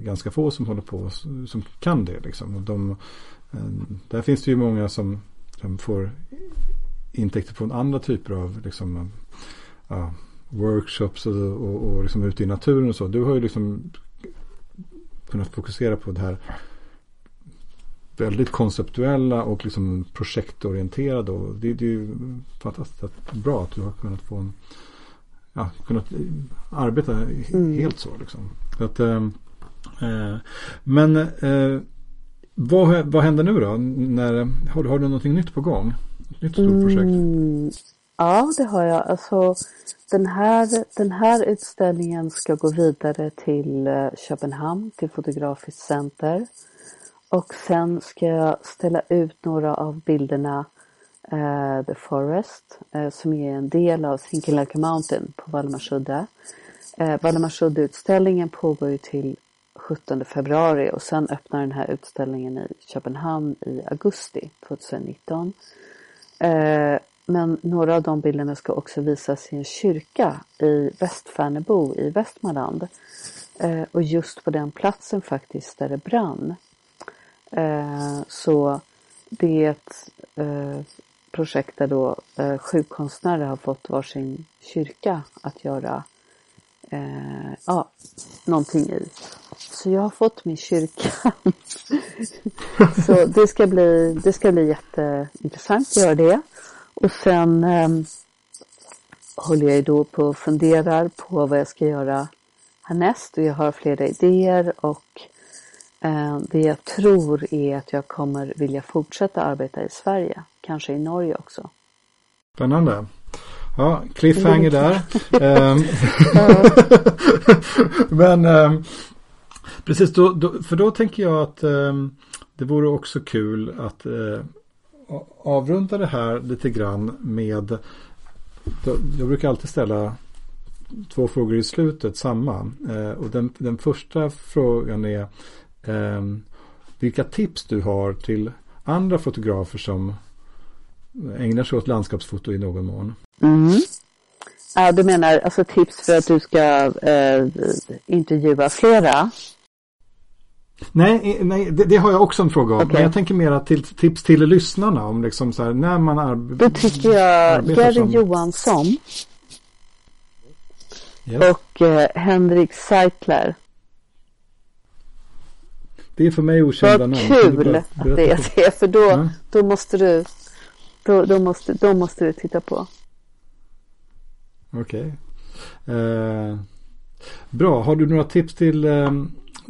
ganska få som håller på som kan det liksom. Och de, eh, där finns det ju många som, som får intäkter från andra typer av liksom, ja, workshops och, och, och liksom ute i naturen och så. Du har ju liksom kunnat fokusera på det här väldigt konceptuella och liksom projektorienterade. Och det, det är ju fantastiskt bra att du har kunnat få en ja, kunnat arbeta Mm. helt så liksom. Så att, eh, eh, Eh, men eh, vad, vad händer nu då? När, har, du- har du någonting nytt på gång? Ett nytt stort projekt? Mm, ja, det har jag. Alltså, den, här, den här utställningen ska gå vidare till eh, Köpenhamn, till Fotografiskt center. Och sen ska jag ställa ut några av bilderna eh, The Forest eh, som är en del av Sinkinlaka Mountain på Valdemarsudde. Eh, Valdemarsudde-utställningen pågår ju till 17 februari och sen öppnar den här utställningen i Köpenhamn i augusti 2019. Eh, men några av de bilderna ska också visas i en kyrka i Västfärnebo i Västmanland. Eh, och just på den platsen faktiskt där det brann. Eh, så det är ett projekt där då sju konstnärer har fått varsin kyrka att göra eh, ja, någonting i. Så jag har fått min kyrka. så det ska bli, det ska bli jätteintressant att göra det. Och sen eh, håller jag ju då på och funderar på vad jag ska göra härnäst och jag har flera idéer och eh, det jag tror är att jag kommer vilja fortsätta arbeta i Sverige, kanske i Norge också. Spännande. Ja, cliffhanger där. Ehm, Men ehm, precis, då, då, för då tänker jag att ehm, det vore också kul att eh, avrunda det här lite grann med jag brukar alltid ställa två frågor i slutet, samma. Eh, och den, den första frågan är ehm, vilka tips du har till andra fotografer som ägnar sig åt landskapsfoto i någon mån. Mm. Ja, du menar alltså tips för att du ska eh, intervjua flera? Nej, nej det, det har jag också en fråga om. Okej. Men jag tänker mera till tips till lyssnarna om liksom så här när man Då arbetar. tycker jag Gary som... Johansson Yes. och eh, Henrik Seitler. Det är för mig okända Vad namn. Du kul att det är det, för då, Ja. då måste du då, då, måste, då måste du titta på. Okej. Eh, bra, har du några tips till, eh,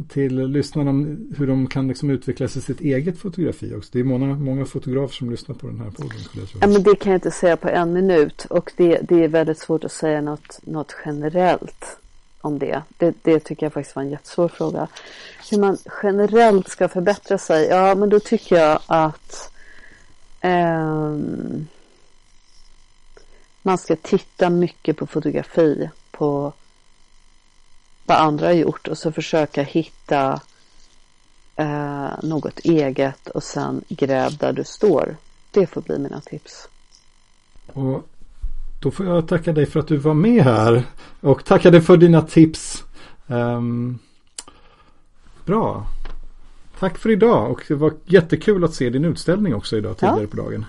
till lyssnarna om hur de kan liksom utveckla sig sitt eget fotografi också? Det är många, många fotografer som lyssnar på den här podden skulle jag. Ja, men det kan jag inte säga på en minut och det, det är väldigt svårt att säga något, något generellt om det. det. Det tycker jag faktiskt var en jättesvår fråga. Hur man generellt ska förbättra sig? Ja, men då tycker jag att ehm, man ska titta mycket på fotografi, på vad andra har gjort och så försöka hitta eh, något eget och sen gräv där du står. Det får bli mina tips. Och då får jag tacka dig för att du var med här. Och tacka dig för dina tips. Ehm, bra. Tack för idag. Och det var jättekul att se din utställning också idag tidigare Ja. på dagen.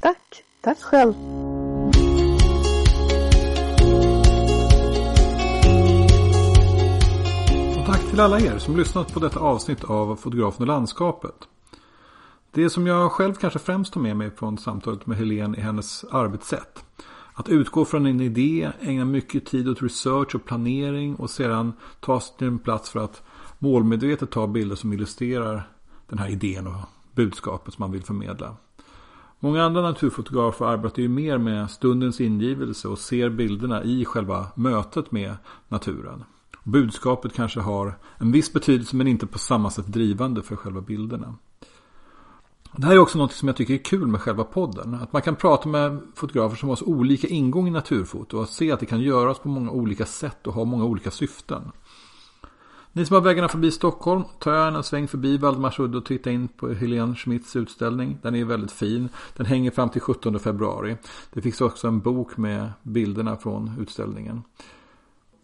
Tack. Tack själv. Och tack till alla er som lyssnat på detta avsnitt av Fotografen och landskapet. Det som jag själv kanske främst tar med mig från samtalet med Helene är hennes arbetssätt. Att utgå från en idé, ägna mycket tid åt research och planering och sedan ta sig till en plats för att målmedvetet ta bilder som illustrerar den här idén och budskapet som man vill förmedla. Många andra naturfotografer arbetar ju mer med stundens ingivelse och ser bilderna i själva mötet med naturen. Budskapet kanske har en viss betydelse men inte på samma sätt drivande för själva bilderna. Det här är också något som jag tycker är kul med själva podden. Att man kan prata med fotografer som har så olika ingång i naturfoto och se att det kan göras på många olika sätt och ha många olika syften. Ni som har vägarna förbi Stockholm, ta gärna en sväng förbi Valdemarsudde och titta in på Helene Schmidts utställning. Den är väldigt fin. Den hänger fram till 17 februari. Det finns också en bok med bilderna från utställningen.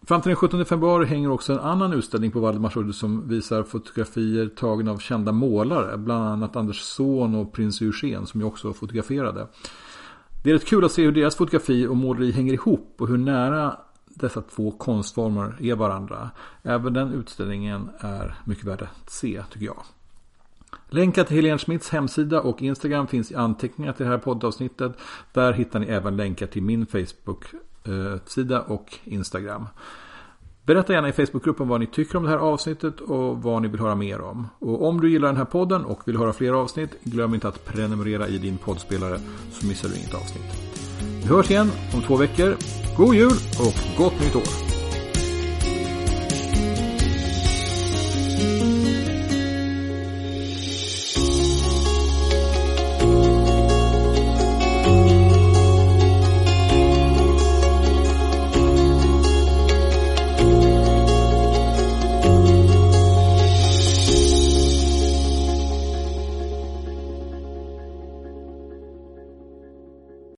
Fram till den 17 februari hänger också en annan utställning på Valdemarsudde som visar fotografier tagna av kända målare. Bland annat Anders Zorn och Prins Eugen som jag också fotograferade. Det är rätt kul att se hur deras fotografi och måleri hänger ihop och hur nära dessa två konstformer är varandra. Även den utställningen är mycket värd att se tycker jag. Länkar till Helene Schmidts hemsida och Instagram finns i anteckningar till det här poddavsnittet. Där hittar ni även länkar till min Facebook-sida och Instagram. Berätta gärna i Facebookgruppen vad ni tycker om det här avsnittet och vad ni vill höra mer om. Och om du gillar den här podden och vill höra fler avsnitt, glöm inte att prenumerera i din poddspelare så missar du inget avsnitt. Vi hörs igen om två veckor. God jul och gott nytt år!